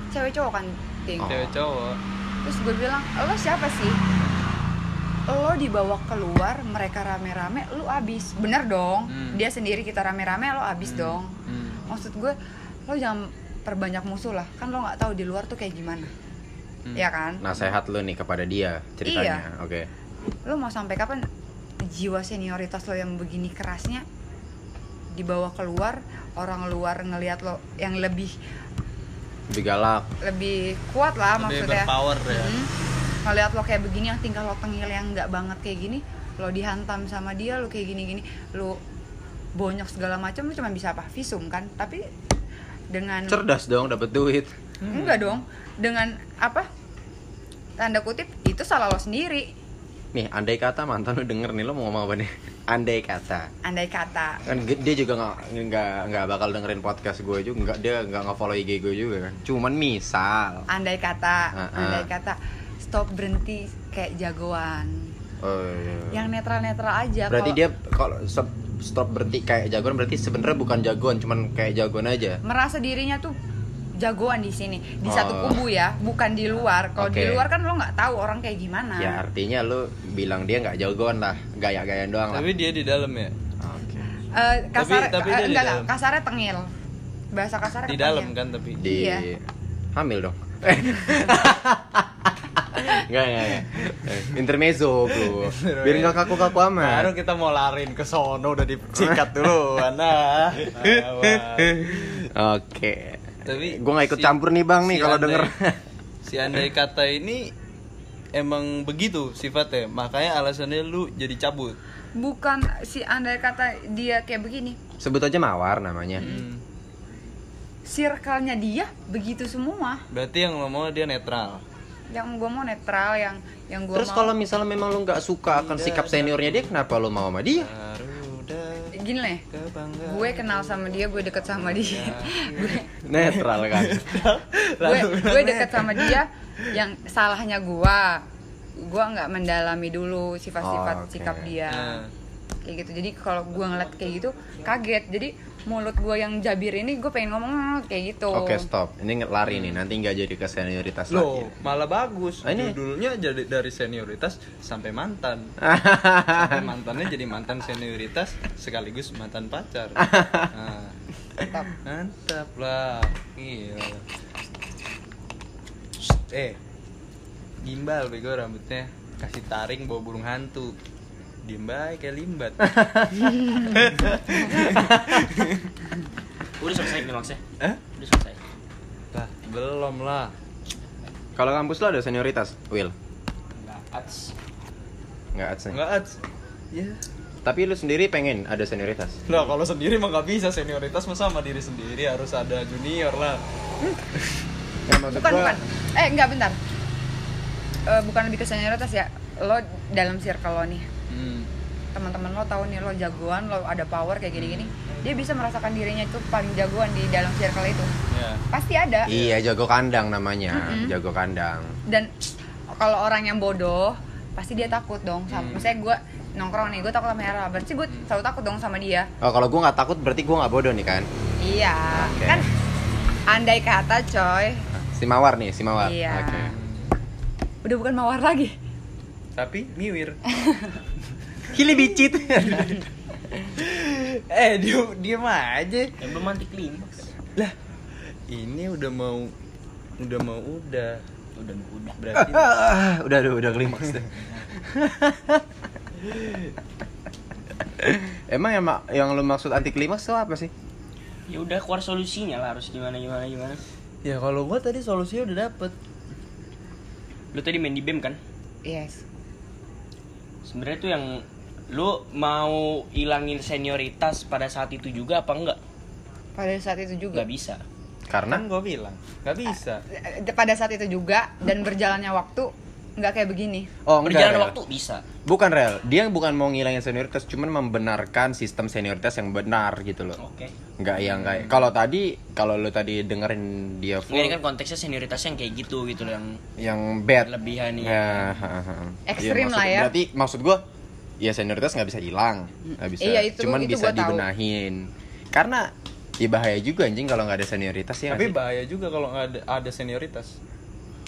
cewek cowok kan ting Oh. cewek cowok terus gue bilang lo siapa sih lo dibawa keluar mereka rame-rame lu abis bener dong Hmm. dia sendiri kita rame-rame lo abis Hmm. dong Hmm. maksud gue lo jangan perbanyak musuh lah kan lo nggak tahu di luar tuh kayak gimana Hmm. ya kan Nasehat lu nih kepada dia ceritanya. Iya. Oke. lo mau sampai kapan jiwa senioritas lo yang begini kerasnya dibawa keluar orang luar ngelihat lo yang lebih Lebih galak. lebih kuat lah Lebih maksudnya berpower ya. Mm. ngelihat lo kayak begini yang tinggal lo tengil yang nggak banget kayak gini lo dihantam sama dia lo kayak gini-gini lo bonyok segala macam lo cuma bisa apa visum kan tapi dengan Cerdas dong dapat duit. enggak dong dengan apa tanda kutip itu salah lo sendiri Nih, andai kata mantan lu denger nih lo mau ngomong apa nih? Andai kata. andai kata Kan dia juga nggak nggak nggak bakal dengerin podcast gue juga, nggak dia nggak nge-follow IG gue juga kan. Cuman misal. andai kata Ah, ah. andai kata stop berhenti kayak jagoan Oh, iya. yang netral netral aja Berarti kalau dia kalau stop, stop berhenti kayak jagoan berarti sebenarnya bukan jagoan, cuman kayak jagoan aja. merasa dirinya tuh jagoan di sini di Oh. satu kubu ya bukan di luar kalau di Oke. luar kan lo nggak tahu orang kayak gimana Ya artinya lu bilang dia nggak jagoan lah, gaya-gayaan doang lah. Tapi dia di dalam ya. Oke. Eh, kasar tapi eh, dia di enggak, kasarnya tengil bahasa kasarnya Di dalam kan tapi. Di Iya. hamil dong. Enggak, enggak, enggak. Eh, Intermezzo, Bro. Biar enggak kaku-kaku Baru amat. kita mau larin ke sono udah disikat dulu, nah. Oke. Tapi Gua nggak ikut si- campur nih, Bang nih si kalau denger. si andai kata ini emang begitu sifatnya, makanya alasannya lu jadi cabut. bukan si andai kata dia kayak begini Sebut aja Mawar namanya. Hmm. circle-nya dia begitu semua Berarti yang lo mau dia netral. Yang gue mau netral yang yang gue Terus mau kalau misalnya memang lu nggak suka akan sikap seniornya dia, kenapa lu mau sama dia? Garuda gini kebanggaan. gue kenal sama dia gue deket sama dia gue Netral kan. gue gue deket sama dia yang salahnya gue gue nggak mendalami dulu sifat-sifat Oh, oke. sikap dia Nah, kayak gitu jadi kalau gue ngeliat kayak gitu kaget jadi mulut gue yang jabir ini gue pengen ngomong "Hmm," kayak gitu Oke, stop. Ini lari nih, nanti nggak jadi ke senioritas Loh, lagi. malah bagus. Ah, ini? Judulnya jadi dari senioritas sampai mantan. sampai mantannya jadi mantan senioritas sekaligus mantan pacar. Nah, Mantap. mantap lah. Iya. Eh, gimbal bego rambutnya. Kasih taring bawa burung hantu. Diem baik kayak limbat. Udah selesai nih maksudnya. eh? Udah selesai. Lah, belum lah. Kalau kampus lo ada senioritas, Will? Enggak ats. Nggak ada. Enggak ads. Ya. Tapi lu sendiri pengen ada senioritas? Lah kalau sendiri mah nggak bisa senioritas mah sama diri sendiri harus ada junior lah. Ya, bukan gua- bukan eh enggak bentar Eh, bukan lebih ke senioritas ya lo dalam circle lo nih Hmm. teman-teman lo tahu nih lo jagoan lo ada power kayak gini-gini dia bisa merasakan dirinya itu paling jagoan di dalam circle itu Ya. pasti ada Iya, jago kandang namanya, Mm-mm. jago kandang. dan kalau orang yang bodoh pasti dia takut dong sama Hmm. misalnya gue nongkrong nih gue takut sama Hera berarti gue selalu takut dong sama dia Oh, kalau gua nggak takut berarti gua nggak bodoh nih kan? iya Oke. kan andai kata coy Si Mawar nih, si Mawar. Iya. Oke. udah bukan mawar lagi Tapi miwir. Hili bicit. eh, dia diem aja. Yang belum anti klimaks. Lah, ini udah mau udah mau udah. Udah udah. Berarti Ah, udah udah udah klimaks deh. Emang yang yang lu maksud anti klimaks itu apa sih? Ya udah keluar solusinya lah harus gimana gimana gimana. ya kalau gua tadi solusinya udah dapet. Lu tadi main di BEM kan? yes Sebenarnya tuh yang lu mau ilangin senioritas pada saat itu juga apa enggak? pada saat itu juga Gak bisa. Karena Kan gua bilang nggak bisa. Eh, pada saat itu juga dan berjalannya waktu nggak kayak begini oh enggak, Berjalan Rel. waktu bisa. Bukan rel, dia bukan mau ngilangin senioritas, cuman membenarkan sistem senioritas yang benar gitu loh. Oke. Nggak yang kayak kalau tadi kalau lu tadi dengerin dia full Ini kan konteksnya senioritas yang kayak gitu gitu loh yang yang bad berlebihan ya. Ya, ha. Ekstrim Iya, lah ya. Berarti maksud gua ya senioritas nggak bisa hilang, nggak bisa. Iya, itu- cuman itu bisa gua tahu. dibenahin. Karena ya bahaya juga anjing kalau nggak ada senioritas ya. Tapi bahaya juga kalau nggak ada, ada senioritas.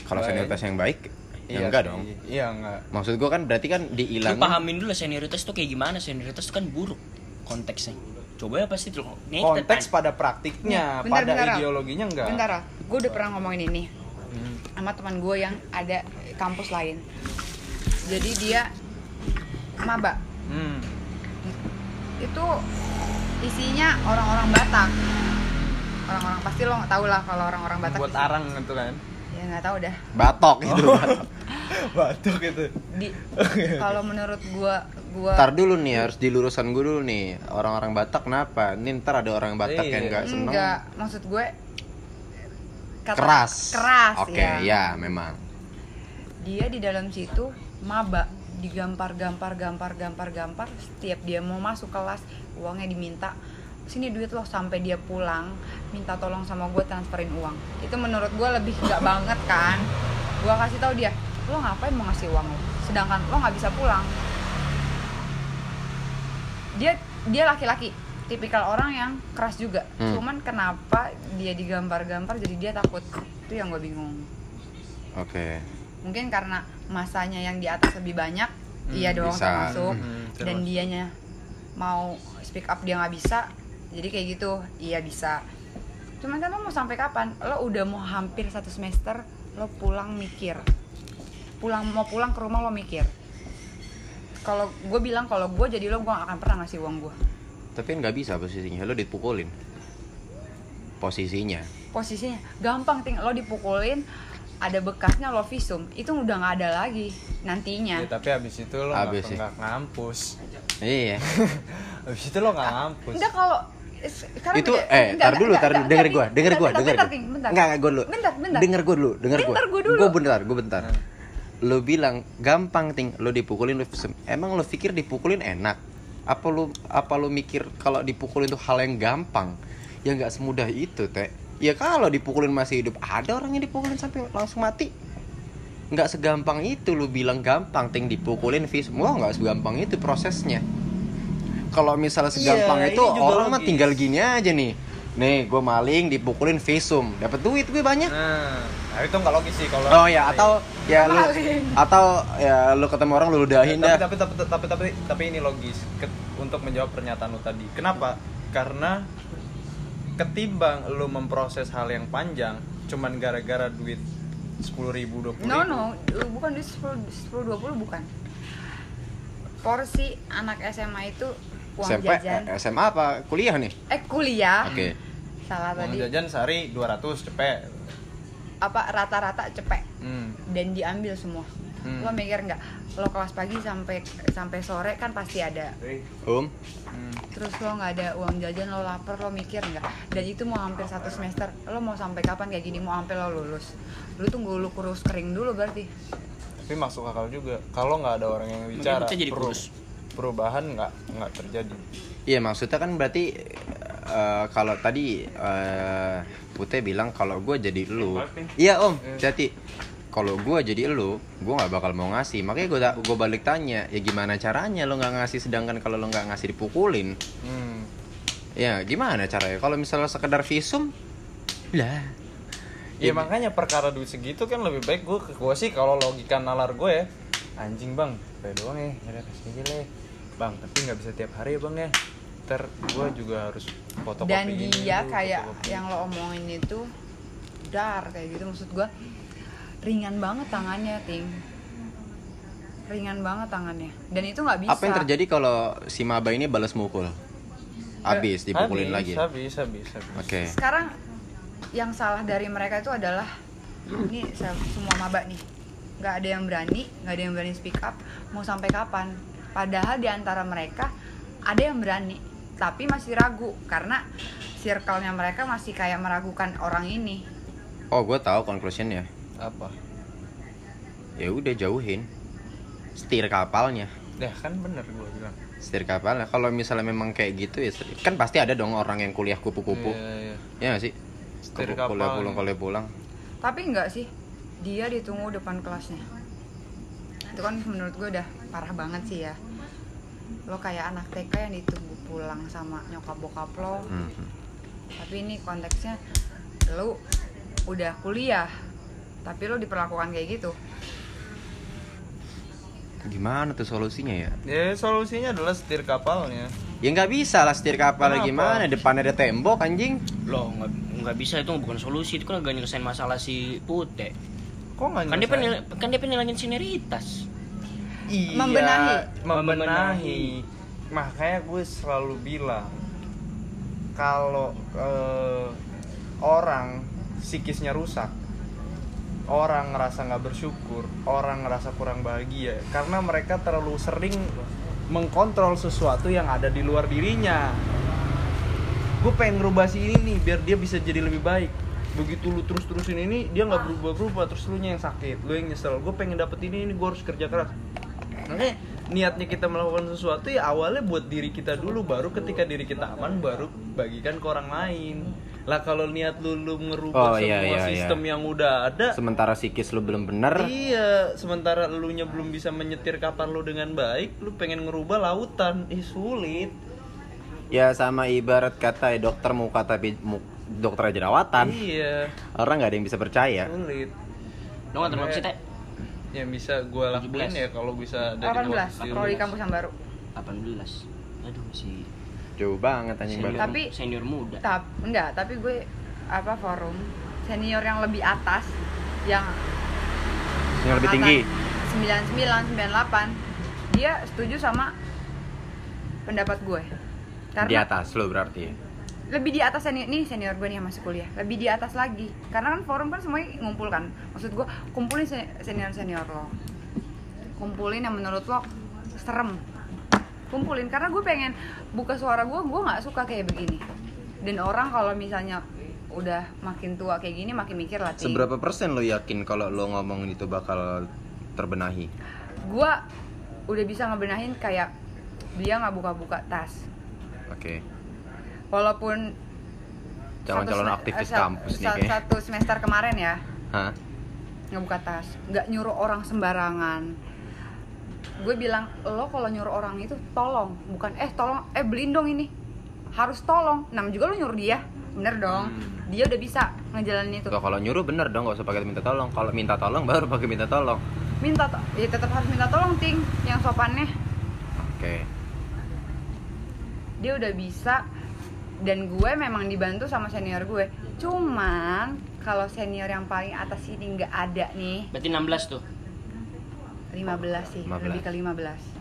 kalau senioritas yang baik Ya enggak sih. dong. Iya enggak. Maksud gue kan berarti kan Lu dihilangin. pahamin dulu senioritas tuh kayak gimana senioritas tuh kan buruk konteksnya coba ya pasti tuh Konteks tanya. pada praktiknya, Nih, bentar, pada bentar, ideologinya enggak. bentar gue udah pernah ngomongin ini Hmm. sama teman gue yang ada kampus lain jadi dia maba Hmm. itu isinya orang-orang Batak orang-orang pasti lo nggak tahu lah kalau orang-orang Batak Buat arang gitu kan. ya nggak tahu dah Batok itu. Batuk itu. di kalau menurut gua gua Ntar dulu nih harus dilurusan gue dulu nih orang-orang Batak kenapa? Ini ntar ada orang Batak Iya. yang nggak seneng. enggak maksud gue kata- Keras. keras Oke, ya. ya memang. dia di dalam situ maba digampar gampar gampar gampar gampar setiap dia mau masuk kelas uangnya diminta sini duit lo sampai dia pulang minta tolong sama gue transferin uang. Itu menurut gue lebih nggak banget kan. Gue kasih tahu dia lo ngapain mau ngasih uang lo? Sedangkan lo nggak bisa pulang. Dia dia laki-laki tipikal orang yang keras juga. Hmm. cuman kenapa dia digambar-gambar jadi dia takut? Itu yang gue bingung. Oke. mungkin karena masanya yang di atas lebih banyak iya dong bisa. termasuk Hmm, dan termasuk. dianya mau speak up dia nggak bisa jadi kayak gitu iya bisa cuman kan lo mau sampai kapan lo udah mau hampir satu semester lo pulang mikir pulang mau pulang ke rumah lo mikir kalau gue bilang kalau gue jadi lo gue gak akan pernah ngasih uang gue Tapi kan nggak bisa posisinya, lo dipukulin. Posisinya. posisinya gampang ting lo dipukulin ada bekasnya lo visum itu udah nggak ada lagi nantinya. Ya, tapi habis itu lo nggak ngampus. Iya. habis itu lo nggak ngampus. Enggak kalau sekarang itu beda- eh enggak, tar dulu tar dulu. denger gua denger bentar, denger bentar. enggak enggak gua dulu. Bentar, bentar. denger gua dulu denger gua Bentar, gua. dulu. gua bentar gua bentar. Lo bilang gampang ting. Lo dipukulin lo sem- emang lo pikir dipukulin enak? Apa lo apa lo mikir kalau dipukulin itu hal yang gampang? Ya nggak semudah itu teh ya kalau dipukulin masih hidup ada orang yang dipukulin sampai langsung mati. Nggak segampang itu lu bilang gampang ting dipukulin vis wah nggak segampang itu prosesnya. Kalau misalnya segampang Iya, itu orang mah tinggal gini aja nih. Nih gue maling dipukulin visum dapat duit gue banyak. Nah, nah itu nggak logis sih kalau. oh ya atau ya lu atau ya lu ketemu orang lu ludahin tapi, dah. tapi, tapi tapi tapi tapi ini logis. Ke- untuk menjawab pernyataan lu tadi. Kenapa? Karena ketimbang lu memproses hal yang panjang cuman gara-gara duit sepuluh ribu dua no no bukan di 10 10 20 bukan. Porsi anak SMA itu uang SMP jajan. eh, SMA apa? Kuliah nih? Eh kuliah. Oke. Salah Uang tadi. jajan sehari 200 cepet. apa rata-rata cepet. Hmm. dan diambil semua Hmm. lo mikir nggak lo kelas pagi sampai sampai sore kan pasti ada um Hmm. terus lo nggak ada uang jajan lo lapar lo mikir nggak dan itu mau hampir satu semester lo mau sampai kapan kayak gini mau sampai lo lulus lu tunggu lu kurus kering dulu berarti Tapi masuk akal juga. Kalau nggak ada orang yang bicara, jadi peru- kurus. perubahan nggak nggak terjadi. Iya maksudnya kan berarti eh, kalau tadi eh Pute bilang kalau gue jadi lu, iya om, jadi kalau gue jadi lu, gue nggak bakal mau ngasih. Makanya gue gue balik tanya, ya gimana caranya lo nggak ngasih? Sedangkan kalau lo nggak ngasih dipukulin, Hmm. ya gimana caranya? Kalau misalnya sekedar visum, lah, Ya makanya perkara duit segitu kan lebih baik gue gue sih kalau logika nalar gue ya. Anjing bang. Kayak doang ya ada kasih aja lah. Bang tapi nggak bisa tiap hari ya bang ya. Ter gue juga harus fotokopi dan dia dulu, kayak yang lo omongin itu dar kayak gitu maksud gua ringan banget tangannya ting. Ringan banget tangannya. Dan itu nggak bisa apa yang terjadi kalau si Maba ini balas mukul? Habis dipukulin habis, lagi. habis habis habis. Oke. sekarang yang salah dari mereka itu adalah ini se- semua maba nih. Nggak ada yang berani nggak ada yang berani speak up. Mau sampai kapan? Padahal di antara mereka ada yang berani tapi masih ragu. Karena circle-nya mereka masih kayak meragukan orang ini. Oh gue tahu conclusionnya. Apa? Ya udah jauhin. Setir kapalnya. Dah kan bener gue bilang. Setir kapalnya. Kalau misalnya memang kayak gitu ya setir- kan pasti ada dong orang yang kuliah kupu-kupu. Iya, iya. ya nggak sih? Setir Kupu- kuliah kapal. pulang kuliah pulang. Tapi enggak sih dia ditunggu depan kelasnya. Itu kan menurut gue udah parah banget sih ya. Lo kayak anak TK yang ditunggu pulang sama nyokap bokap lo. Mhm. tapi ini konteksnya lo udah kuliah tapi lo diperlakukan kayak gitu Gimana tuh solusinya ya? Ya solusinya adalah setir kapalnya. Ya nggak bisa lah setir kapal Kenapa? gimana? Depan ada tembok anjing. Loh, nggak nggak bisa itu bukan solusi, itu kan agak nyelesain masalah si Pute. Kok nggak Kan dia penil, kan dia penilaian sineritas. Iya, Membenahi. membenahi. Makanya gue selalu bilang kalau eh, orang psikisnya rusak, orang ngerasa nggak bersyukur, orang ngerasa kurang bahagia karena mereka terlalu sering mengkontrol sesuatu yang ada di luar dirinya. Gue pengen ngerubah si ini nih biar dia bisa jadi lebih baik. Begitu lu terus terusin ini dia nggak berubah berubah terus lu yang sakit, lu yang nyesel. Gue pengen dapet ini ini gue harus kerja keras makanya niatnya kita melakukan sesuatu ya awalnya buat diri kita dulu baru ketika diri kita aman baru bagikan ke orang lain lah kalau niat lu lu Oh, ngerubah iya, semua iya, sistem yang udah ada Sementara psikis lu belum bener. iya sementara lu nya belum bisa menyetir kapal lu dengan baik lu pengen ngerubah lautan ih sulit Ya sama ibarat kata ya, dokter mau kata pi- mu- dokter jerawatan. iya Orang nggak ada yang bisa percaya. sulit Lo nggak terima sih, Teh? yang bisa gue lakuin 17. ya kalau bisa dari 18 posisi kalau lu. di kampus yang baru 18. Aduh, si Jauh banget anjing senior, baru. Tapi- senior muda. Tap, enggak, tapi gue apa forum senior yang lebih atas yang Yang lebih tinggi. 99, 98 dia setuju sama pendapat gue. Karena Di atas lu berarti. lebih di atas senior nih senior gue nih yang masih kuliah lebih di atas lagi karena kan forum kan semuanya ngumpul kan maksud gue kumpulin senior senior lo kumpulin yang menurut lo serem kumpulin karena gue pengen buka suara gue gue nggak suka kayak begini dan orang kalau misalnya udah makin tua kayak gini makin mikir lah. Seberapa persen lo yakin kalau lo ngomong itu bakal terbenahi? gue udah bisa ngebenahin kayak dia nggak buka-buka tas Oke. walaupun Calon-calon aktivis eh, sa- kampus nih kayak. satu semester kemarin ya Hah? nggak buka tas nggak nyuruh orang sembarangan gue bilang lo kalau nyuruh orang itu tolong bukan eh tolong eh beliin dong ini. Harus tolong. Nam juga lo nyuruh dia. Bener dong. Dia udah bisa ngejalanin itu. Kalau nyuruh bener dong, gak usah pakai minta tolong. Kalau minta tolong baru pakai minta tolong. minta to- ya tetap harus minta tolong ting yang sopannya. Oke. dia udah bisa dan gue memang dibantu sama senior gue. Cuman kalau senior yang paling atas ini nggak ada nih. Berarti 16 tuh. 15 sih 15. lebih ke 15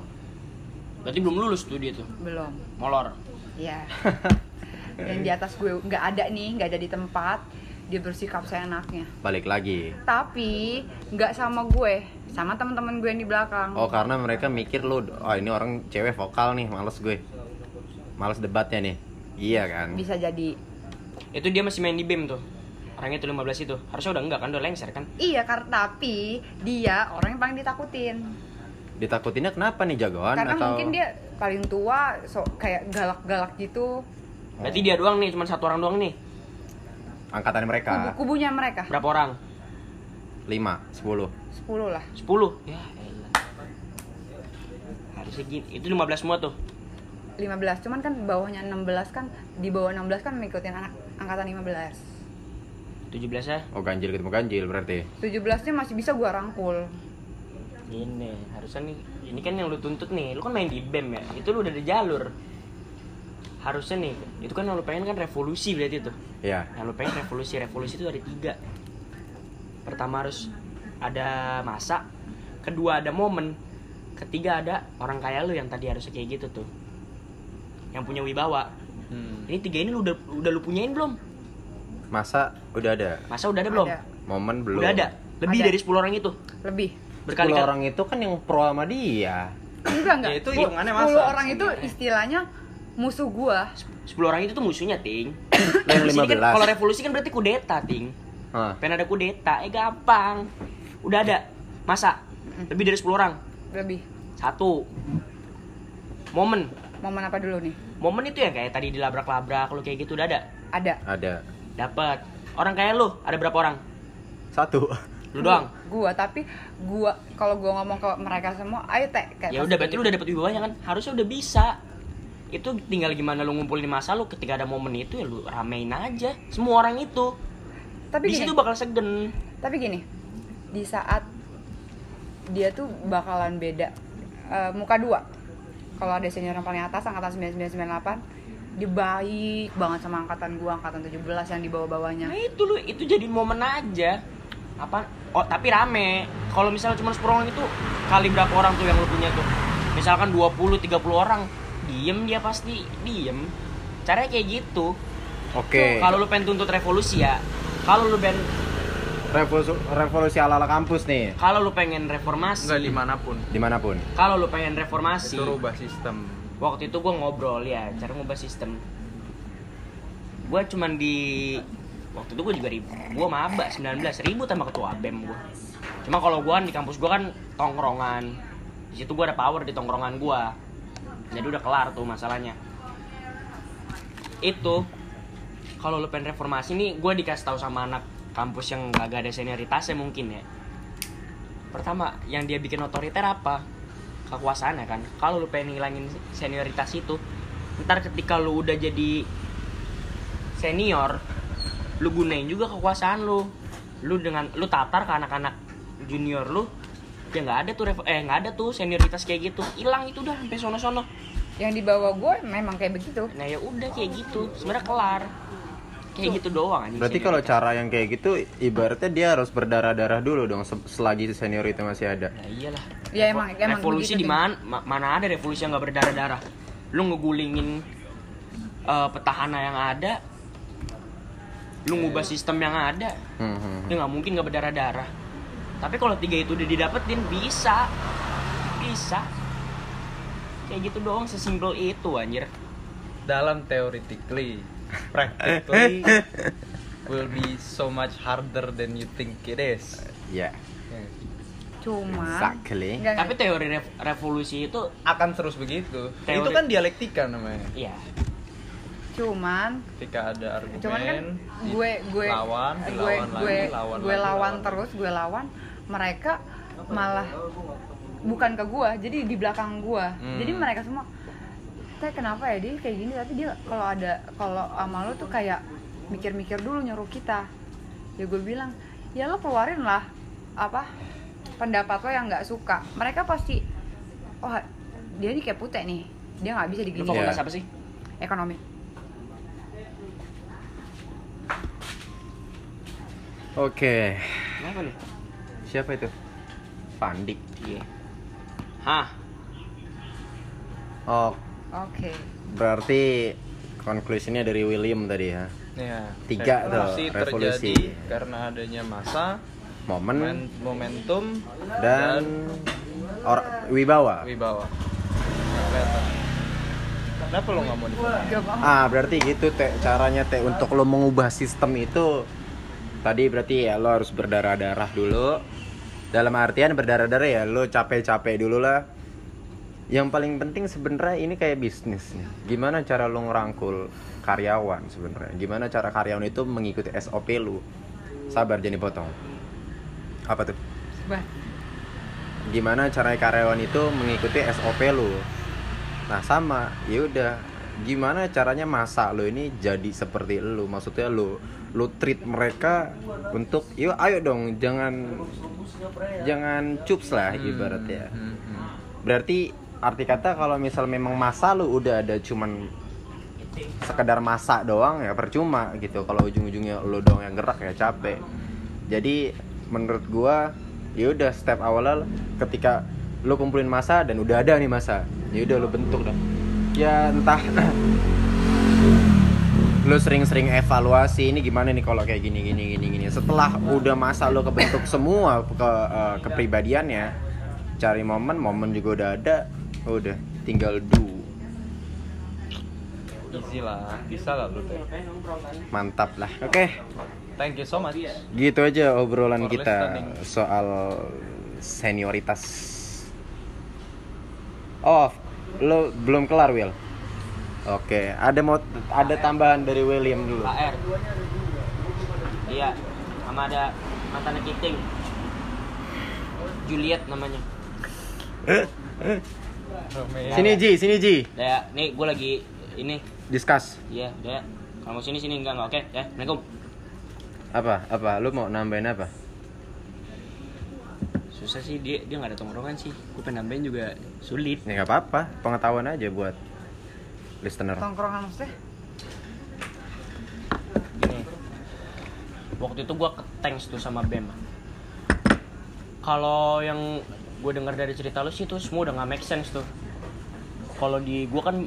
Berarti belum lulus tuh dia tuh. belum Molor. ya yang di atas gue nggak ada nih nggak ada di tempat dia bersikap seenaknya Balik lagi. tapi nggak sama gue sama teman-teman gue yang di belakang Oh, karena mereka mikir lu, oh ini orang cewek vokal nih, males gue. Males debatnya nih. Iya kan? bisa jadi Itu dia masih main di BEM tuh. Orangnya tuh 15 itu. Harusnya udah enggak kan udah lengser kan? iya karena tapi dia orang yang paling ditakutin Ditakutinnya kenapa nih jagoan karena atau mungkin dia paling tua so kayak galak-galak gitu Berarti dia doang nih, cuma satu orang doang nih. angkatan mereka kubu-kubunya mereka Berapa orang? 5, 10. 10 lah 10. Ya elah. Harusnya gini. Itu 15 semua tuh. 15 cuman kan bawahnya 16 kan di bawah 16 kan mengikutin anak angkatan 15 17 ya. Oh, ganjil ketemu ganjil berarti. 17 nya masih bisa gua rangkul Ini harusnya nih. Ini kan yang lu tuntut nih. Lu kan main di BEM ya. Itu lu udah ada jalur. Harusnya nih, itu kan yang lu pengen kan revolusi berarti tuh. Iya. Yang lu pengen revolusi, revolusi itu ada tiga. Pertama harus ada masa, kedua ada momen, ketiga ada orang kaya lu yang tadi harusnya kayak gitu tuh. Yang punya wibawa. Hmm. Ini tiga ini lu udah udah lu punyain belum? Masa udah ada? Masa udah ada belum? Ada. Momen belum. Udah ada. Lebih Ada. dari 10 orang itu. lebih Berkali Berkali-kali. orang itu kan yang pro sama dia. enggak enggak Ya, itu hitungannya 10 masa orang itu istilahnya musuh gua 10 orang itu tuh musuhnya, Ting. Yang kan 15. kalau revolusi kan berarti kudeta, Ting. Hah. Pengen ada kudeta, eh gampang. Udah ada. Masa? Lebih dari 10 orang. lebih Satu. Momen. momen apa dulu nih Momen itu ya kayak tadi dilabrak-labrak lu kayak gitu udah ada. ada Ada. Dapat. Orang kayak lu ada berapa orang? Satu. Lu doang. gua tapi gua kalau gua ngomong ke mereka semua ayo teh kayak Ya udah berarti gitu. lu udah dapet wibawanya kan? Harusnya udah bisa. Itu tinggal gimana lu ngumpulin masa lu ketika ada momen itu ya lu ramein aja semua orang itu. tapi Di gini situ bakal segen. tapi gini di saat dia tuh bakalan beda eh, muka dua kalau ada senior yang paling atas angkatan 9998 dia baik banget sama angkatan gua angkatan 17 yang di bawah-bawahnya Nah itu lu itu jadi momen aja. Apa? Oh tapi rame. Kalau misalnya cuma 10 orang itu kali berapa orang tuh yang lu punya tuh? Misalkan 20 30 orang, diem dia pasti diem. Caranya kayak gitu. Oke. Kalau lu pengen tuntut revolusi ya, kalau lu pengen revolusi revolusi ala ala kampus nih kalau lu pengen reformasi, Enggak di mana pun. di mana pun. kalau lu pengen reformasi, Itu rubah sistem. Waktu itu gue ngobrol ya cara ngubah sistem. Gue cuman di waktu itu gue juga ribut gue maba 19 ribut sama ketua bem gue cuma kalau gue di kampus gue kan tongkrongan. Di situ gue ada power di tongkrongan gue jadi udah kelar tuh masalahnya. Itu kalau lu pengen reformasi nih gue dikasih tahu sama anak kampus yang gak ada senioritasnya mungkin ya. Pertama yang dia bikin otoriter apa kekuasaannya kan. Kalau lu pengen ngilangin senioritas itu ntar ketika lu udah jadi senior lu gunain juga kekuasaan lu. Lu dengan lu tatar ke anak-anak junior lu ya nggak ada tuh eh nggak ada tuh senioritas kayak gitu. Hilang itu udah sampai sono-sono. Yang di bawah gue memang kayak begitu. Nah ya udah kayak gitu. Sebenarnya kelar kayak gitu doang anjing Berarti kalau cara yang kayak gitu ibaratnya dia harus berdarah-darah dulu dong se- selagi senior itu masih ada. ya iyalah. Ya, emang- emang revolusi di mana ma- mana ada revolusi yang nggak berdarah-darah? Lu ngegulingin eh, petahana yang ada lu ngubah sistem yang ada Hmm, hmm, ya nggak mungkin nggak berdarah-darah. Tapi kalau tiga itu udah didapetin bisa. Bisa. Kayak gitu doang sesimpel itu anjir. Dalam theoretically, practically will be so much harder than you think it is. Ya. cuma Exactly. Enggak, tapi teori rev- revolusi itu Akan terus begitu. Teori- Itu kan dialektika namanya. ya cuman Ketika ada argumen, cuman kan gue gue lawan, gue dilawan gue lagi, lawan gue lagi, lawan lawan terus gue lawan mereka malah bukan ke gue jadi di belakang gue Hmm. jadi mereka semua teh kenapa ya dia kayak gini. Tapi dia kalau ada kalau sama lo tuh kayak mikir-mikir dulu nyuruh kita. Ya gue bilang ya lo keluarin lah apa pendapat lo yang nggak suka. Mereka pasti oh dia nih kayak putih nih dia nggak bisa digini fakultas Iya. apa sih? Ekonomi. Oke. kenapa nih? Siapa itu? Pandik. iya. Hah? Oh, oke berarti konklusinya dari William tadi ya. Ya, Tiga tuh, revolusi revolusi. terjadi karena adanya masa, Momen men- momentum, dan or wibawa. wibawa. Kenapa lo nggak mau. Ah, berarti gitu teh caranya teh untuk lo mengubah sistem itu tadi berarti ya lo harus berdarah-darah dulu. Dalam artian berdarah-darah ya lo capek-capek dulu lah. Yang paling penting sebenarnya ini kayak bisnis nih. Gimana cara lo ngerangkul karyawan sebenarnya? Gimana cara karyawan itu mengikuti SOP lu? Sabar jangan dipotong. Apa tuh? Bah, gimana cara karyawan itu mengikuti SOP lu nah sama ya udah gimana caranya masa lo ini jadi seperti lu maksudnya lu lu treat mereka untuk yuk ayo dong jangan jangan cups lah ibaratnya Hmm, hmm. berarti arti kata kalau misal memang masa lu udah ada cuman sekedar masak doang ya percuma gitu. Kalau ujung-ujungnya lu doang yang gerak ya capek. Jadi menurut gua ya udah step awalnya ketika lu kumpulin masa dan udah ada nih masa ya udah lu bentuk dah ya entah lu sering-sering evaluasi ini gimana nih kalau kayak gini gini gini gini. Setelah udah masa lu kebentuk semua ke eh, kepribadiannya cari momen momen juga udah ada udah. Tinggal do Easy lah, bisa lah lu teh. mantap lah. Oke. Thank you so much. gitu aja obrolan For kita listening. soal senioritas. Oh lo belum kelar Will oke. Ada mau ada tambahan dari William dulu? HR iya. Sama ada mantannya Kiting. Juliet namanya Romeo. sini Ji sini Ji. Ya nih gue lagi ini. Discuss. Iya ya kamu sini sini enggak enggak oke? Ya assalamualaikum. Apa? Apa? Lu mau nambahin apa? Susah sih dia dia nggak ada tongkrongan sih. Gue pengen nambahin juga sulit. Ya nggak apa-apa, pengetahuan aja buat listener. tongkrongan maksudnya? Gini. Waktu itu gue ke tanks tuh sama bem. Kalau yang gue dengar dari cerita lu sih tuh semua udah nggak make sense tuh. Kalau di gue kan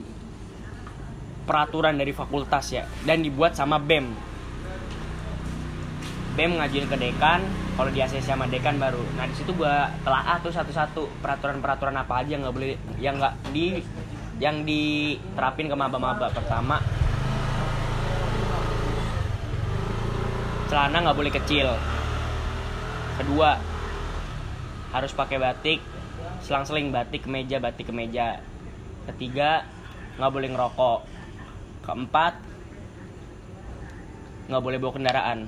peraturan dari fakultas ya dan dibuat sama bem bem ngajuin ke dekan kalau di ACC sama dekan baru. Nah di situ gue telah tuh satu-satu. Peraturan-peraturan apa aja yang nggak boleh yang nggak di yang diterapin ke maba-maba. Pertama celana nggak boleh kecil. Kedua harus pakai batik selang-seling batik kemeja batik kemeja ketiga nggak boleh ngerokok. Keempat nggak boleh bawa kendaraan.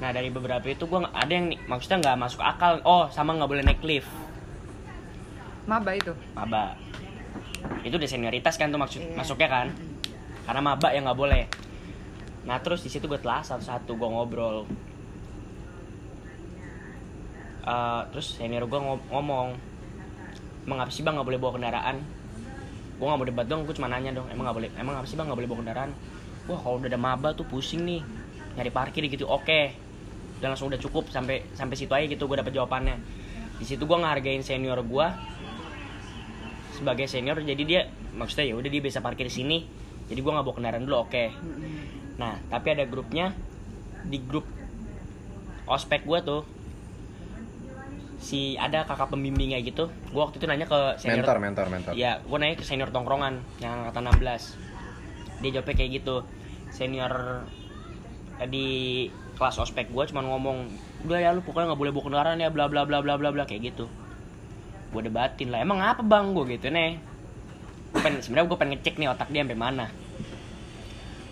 Nah dari beberapa itu gue ada yang nih maksudnya nggak masuk akal. Oh sama nggak boleh naik lift. Maba itu? Maba. Itu udah senioritas kan tuh maksud Iya. masuknya kan? Karena maba yang nggak boleh. Nah terus di situ gue telah satu-satu gue ngobrol Eh, terus senior gue ngomong emang apa sih bang? Nggak boleh bawa kendaraan. Gue nggak mau debat dong gue cuma nanya dong emang nggak boleh emang apa sih bang? Nggak boleh bawa kendaraan? Wah kalau udah ada maba tuh pusing nih nyari parkir gitu oke. Dan langsung udah cukup sampai sampai situ aja gitu gue dapet jawabannya. Di situ gue ngehargain senior gue sebagai senior jadi dia maksudnya ya udah dia bisa parkir di sini jadi gue nggak bawa kendaraan dulu oke. Nah tapi ada grupnya di grup ospek gue tuh si ada kakak pembimbingnya gitu gue waktu itu nanya ke senior Mentor, mentor, mentor. Iya, gue nanya ke senior tongkrongan yang angkatan 16 Dia jawabnya kayak gitu Senior eh, di kelas ospek gue cuman ngomong Udah ya lu pokoknya gak boleh bawa kendaraan ya bla bla bla bla bla bla kayak gitu Gue debatin lah, emang apa bang gue gitu nih pengen, sebenarnya gue pengen ngecek nih otak dia sampai mana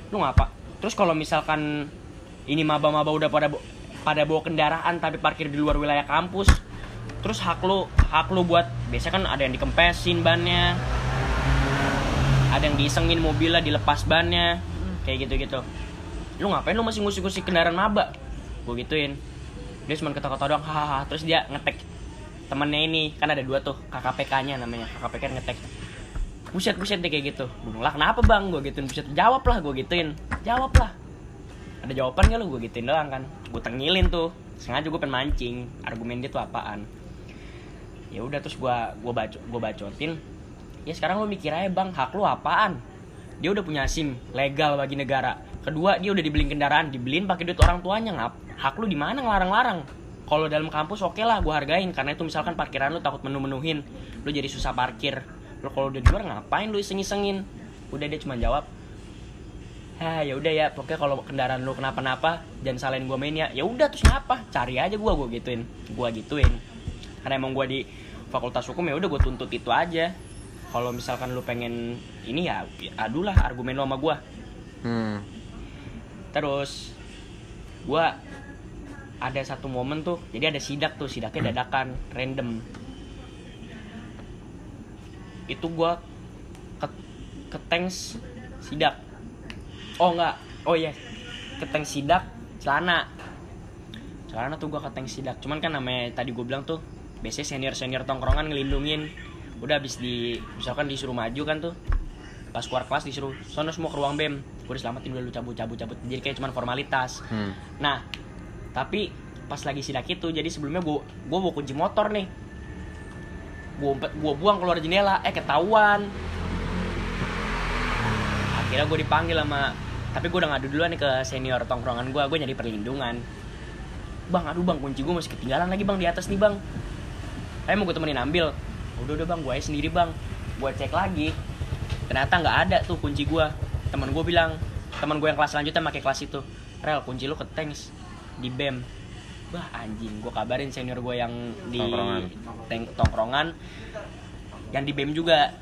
Lu ngapa? Terus kalau misalkan ini maba-maba udah pada pada bawa kendaraan tapi parkir di luar wilayah kampus terus hak lu hak lu buat biasanya kan ada yang dikempesin bannya. Ada yang diisengin mobilnya dilepas bannya. Kayak gitu gitu lu ngapain lu masih ngusik-ngusik kendaraan maba? Gue gituin. Dia cuma kata-kata doang hahaha. Terus dia ngetek temennya ini. Kan ada dua tuh KKPK nya namanya. KKPK ngetek. Buset buset deh kayak gitu. Gue lah kenapa bang? Gue gituin. Buset jawab lah gue gituin. Jawab lah. Ada jawaban gak lu? Gue gituin doang kan. Gue tengilin tuh. Sengaja gue pengen mancing. Argumen dia tuh apaan ya udah terus gue gue baco gue bacotin. Ya sekarang lu mikir aja bang hak lu apaan? Dia udah punya sim legal bagi negara. Kedua dia udah dibeliin kendaraan. Dibeliin pakai duit orang tuanya ngap. Hak lu di mana ngelarang-larang? Kalau dalam kampus oke lah gue hargain. Karena itu misalkan parkiran lu takut menu-menuhin. Lu jadi susah parkir. Lu kalau udah di luar ngapain lu iseng-isengin? Udah dia cuma jawab Hah ya udah ya pokoknya kalau kendaraan lu kenapa-napa jangan salahin gue main ya. Ya udah terus ngapa? Cari aja gue gue gituin. Gue gituin karena emang gue di fakultas hukum ya udah gue tuntut itu aja. Kalau misalkan lu pengen ini ya adulah argumen lu sama gue Hmm. terus gue ada satu momen tuh jadi ada sidak tuh sidaknya dadakan random. Itu gue ke ke tanks sidak. Oh enggak. Oh iya. Ke tanks sidak celana. Celana tuh gue ke tanks sidak. Cuman kan namanya tadi gue bilang tuh biasanya senior senior tongkrongan ngelindungin udah habis di misalkan disuruh maju kan tuh pas keluar kelas disuruh sono semua ke ruang bem gue diselamatin dulu cabut cabut cabut jadi kayak cuman formalitas Hmm. Nah, tapi pas lagi sidak itu, jadi sebelumnya gua gua bawa kunci motor nih. Gua umpet, gua buang keluar jendela, eh ketahuan. Akhirnya gue dipanggil sama tapi gue udah ngadu duluan nih ke senior tongkrongan gue, gue nyari perlindungan. Bang, aduh bang, kunci gue masih ketinggalan lagi bang di atas nih bang. Ayo mau gue temenin ambil. Udah udah bang, gue aja sendiri bang. Gue cek lagi, ternyata nggak ada tuh kunci gue. Temen gue bilang, teman gue yang kelas selanjutnya pakai kelas itu. Rel, kunci lu ke tanks di BEM. Bah anjing, gue kabarin senior gue yang di Tongkrongan. tank tongkrongan yang di BEM juga.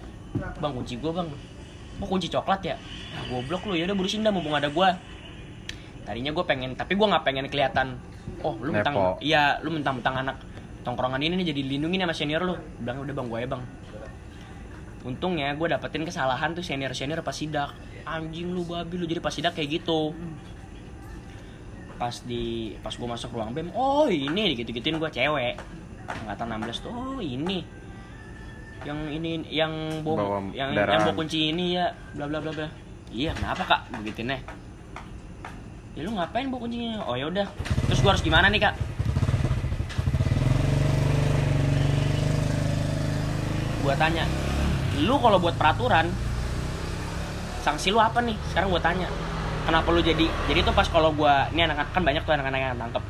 Bang, kunci gue bang. Mau kunci coklat ya? Ya goblok lu ya udah berusin dah mumpung ada gue. Tadinya gue pengen, tapi gue nggak pengen kelihatan. Oh, lu mentang, iya, lu mentang-mentang anak tongkrongan ini nih jadi dilindungi sama senior lu. Bilang udah bang, gue ya bang. Untungnya gue dapetin kesalahan tuh senior-senior pas sidak. Anjing lu babi lu. Jadi pas sidak kayak gitu. pas di pas gue masuk ruang bem oh ini gitu gituin gue cewek. Angkatan 16 tuh oh ini. Yang ini yang Bawa bawa yang yang bawa kunci ini ya. Bla bla bla bla. Iya kenapa kak? Begituin ya ya lu ngapain bawa kuncinya? Oh ya udah. Terus gue harus gimana nih kak gue tanya lu kalau buat peraturan sanksi lu apa nih? Sekarang gue tanya kenapa lu jadi? Jadi tuh pas kalau gue ini anak kan banyak tuh anak-anak yang tangkep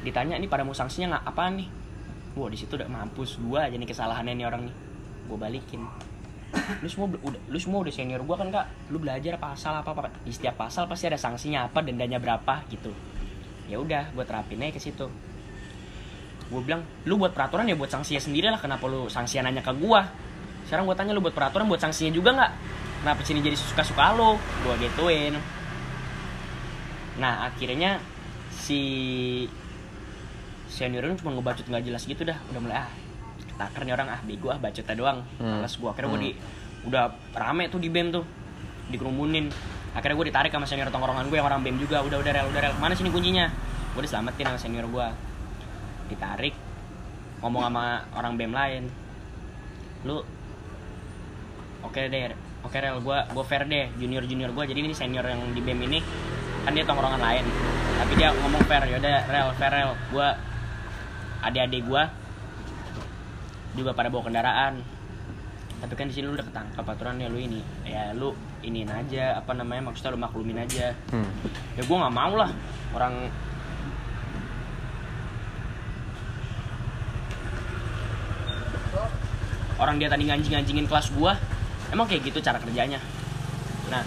ditanya nih pada mau sanksinya nggak? Apaan nih? Wah di situ udah mampus gue aja nih kesalahannya nih orang nih. Gue balikin. Lu semua udah lu semua udah senior gue kan kak? Lu belajar pasal apa apa? Di setiap pasal pasti ada sanksinya apa dendanya berapa gitu. Ya udah gue terapin aja ke situ gue bilang lu buat peraturan ya buat sanksinya sendiri lah kenapa lu sanksinya nanya ke gue sekarang gue tanya lu buat peraturan buat sanksinya juga nggak? Kenapa sini jadi suka suka lo gue gituin. Nah akhirnya si senior ini cuma ngebacot nggak jelas gitu dah. Udah mulai ah ketaker nih orang ah bego ah bacotnya doang. Hmm. males gue akhirnya gue Hmm. di udah rame tuh di bem tuh dikerumunin. Akhirnya gue ditarik sama senior tongkrongan gue yang orang bem juga. Udah udah rel udah rel. Mana sini kuncinya? Gue diselamatin sama senior gue ditarik ngomong sama orang bem lain. Lu oke deh oke rel gue gue fair deh junior junior gue jadi ini senior yang di bem ini kan dia tongkrongan lain. Tapi dia ngomong fair yaudah rel fair rel. Gue adik-adik gue juga pada bawa kendaraan. Tapi kan di sini lu udah ketangkap aturannya lu ini ya lu iniin aja apa namanya maksudnya lu maklumin aja. Hmm. ya gue nggak mau lah orang orang dia tadi nganjing-nganjingin kelas gua emang kayak gitu cara kerjanya nah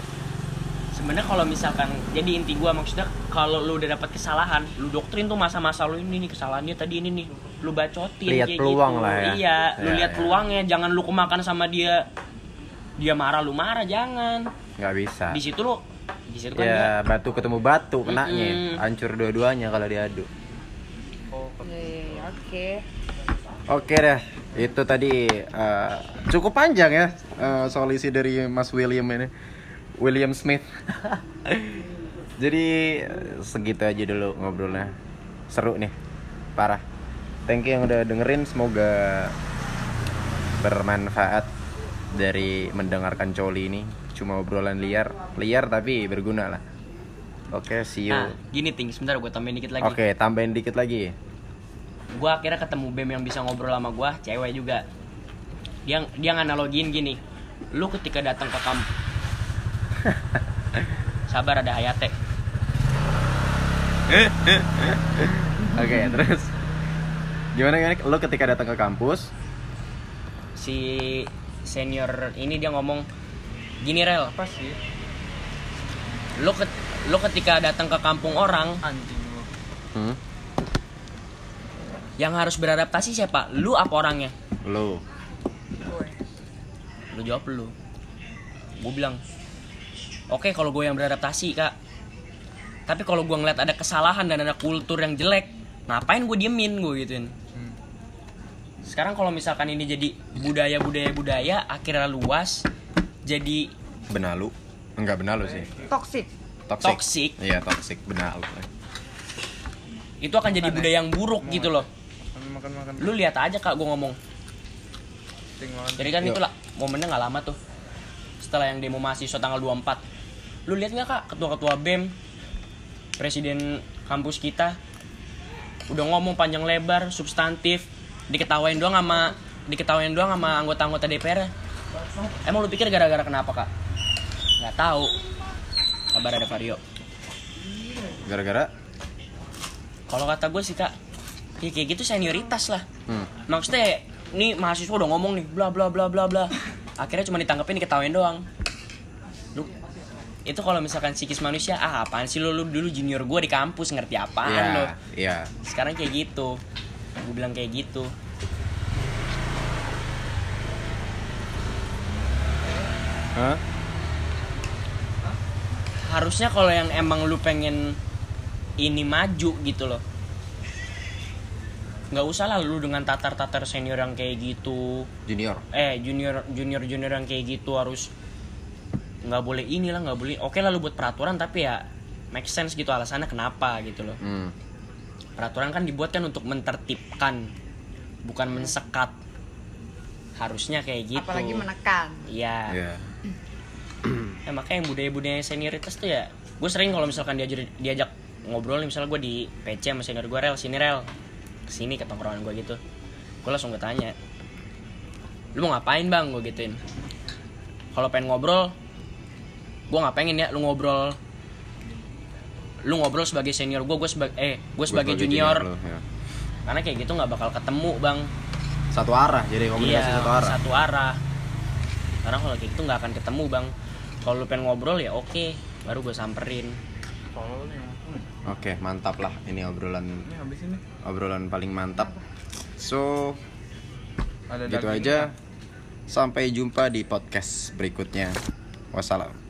sebenarnya kalau misalkan jadi inti gua maksudnya kalau lu udah dapat kesalahan lu doktrin tuh masa-masa lu ini nih kesalahannya tadi ini nih lu bacotin Lihat kayak peluang gitu. lah ya. iya lu Ya, lihat ya. peluangnya jangan lu kemakan sama dia dia marah lu marah jangan nggak bisa di situ lu di situ kan ya dia- batu ketemu batu kenanya Mm-mm. hancur dua-duanya kalau diadu iya, iya, oke. Oke deh, itu tadi eh, cukup panjang ya eh, soal isi dari Mas William ini, William Smith. Jadi segitu aja dulu ngobrolnya, seru nih, parah. Thank you yang udah dengerin, semoga bermanfaat dari mendengarkan coli ini. Cuma obrolan liar, liar tapi berguna lah. Oke, see you. nah gini ting sebentar gue tambahin dikit lagi Oke, tambahin dikit lagi. Gue akhirnya ketemu bem yang bisa ngobrol sama gue cewek juga. Dia dia nganalogiin gini lu ketika datang ke kamp sabar ada hayate. Oke, terus. Gimana gimana? Lo ketika datang ke kampus, si senior ini dia ngomong gini rel apa sih? lu ket- lu ketika datang ke kampung orang anjing lu. Hmm, yang harus beradaptasi siapa lu apa orangnya Gue. lu jawab lu gue bilang oke kalau gue yang beradaptasi kak tapi kalau gue ngeliat ada kesalahan dan ada kultur yang jelek ngapain gue diemin gue gituin Hmm. sekarang kalau misalkan ini jadi budaya budaya budaya akhirnya luas jadi benalu, enggak benalu sih, Toxic. toxic. Toxic. Iya toxic benalu. itu akan jadi budaya yang buruk gitu loh makan makan. Lu lihat aja kak gue ngomong. Jadi kan Yuk. itulah momennya nggak lama tuh. Setelah yang demo mahasiswa tanggal 24 lu lihat nggak kak ketua-ketua bem presiden kampus kita udah ngomong panjang lebar substantif diketawain doang sama diketawain doang sama anggota-anggota DPR. Emang lu pikir gara-gara kenapa kak? Nggak tahu. Kabar ada Vario. Gara-gara, kalau kata gue sih kak ya kayak gitu senioritas lah. Hmm, maksudnya ini mahasiswa udah ngomong nih bla bla bla bla bla. Akhirnya cuma ditangkepin diketawain doang. Lu itu kalau misalkan psikis manusia ah apaan sih lu, lu dulu junior gue di kampus ngerti apaan iya, lo iya. sekarang kayak gitu. Gue bilang kayak gitu. Hah? harusnya kalau yang emang lu pengen ini maju gitu loh nggak usah lah lu dengan tatar-tatar senior yang kayak gitu. Junior. eh junior junior junior yang kayak gitu harus nggak boleh inilah nggak boleh oke lah lu buat peraturan tapi ya make sense gitu alasannya kenapa gitu loh. Hmm. peraturan kan dibuat kan untuk mentertibkan bukan mensekat. Harusnya kayak gitu. Apalagi menekan. Iya. Iya. ya makanya yang budaya-budaya senioritas tuh ya gue sering kalau misalkan diajak diajak ngobrol nih misalnya gue di PC sama senior gue rel. Sini rel ke sini ke tongkrongan gue gitu. Gue langsung gue tanya lu mau ngapain bang? Gue gituin. Kalau pengen ngobrol gue nggak pengen ya lu ngobrol. Lu ngobrol sebagai senior gue gue sebagai eh gue sebagai junior. lu, ya. karena kayak gitu nggak bakal ketemu bang. Satu arah jadi komunikasi iya satu arah. satu arah. Karena kalau kayak gitu nggak akan ketemu bang. Kalau lu pengen ngobrol ya oke baru gue samperin. Nih. Oke, mantap lah ini obrolan Ini habis ini. obrolan paling mantap. So, Ada gitu aja. Sampai jumpa di podcast berikutnya. Wassalam.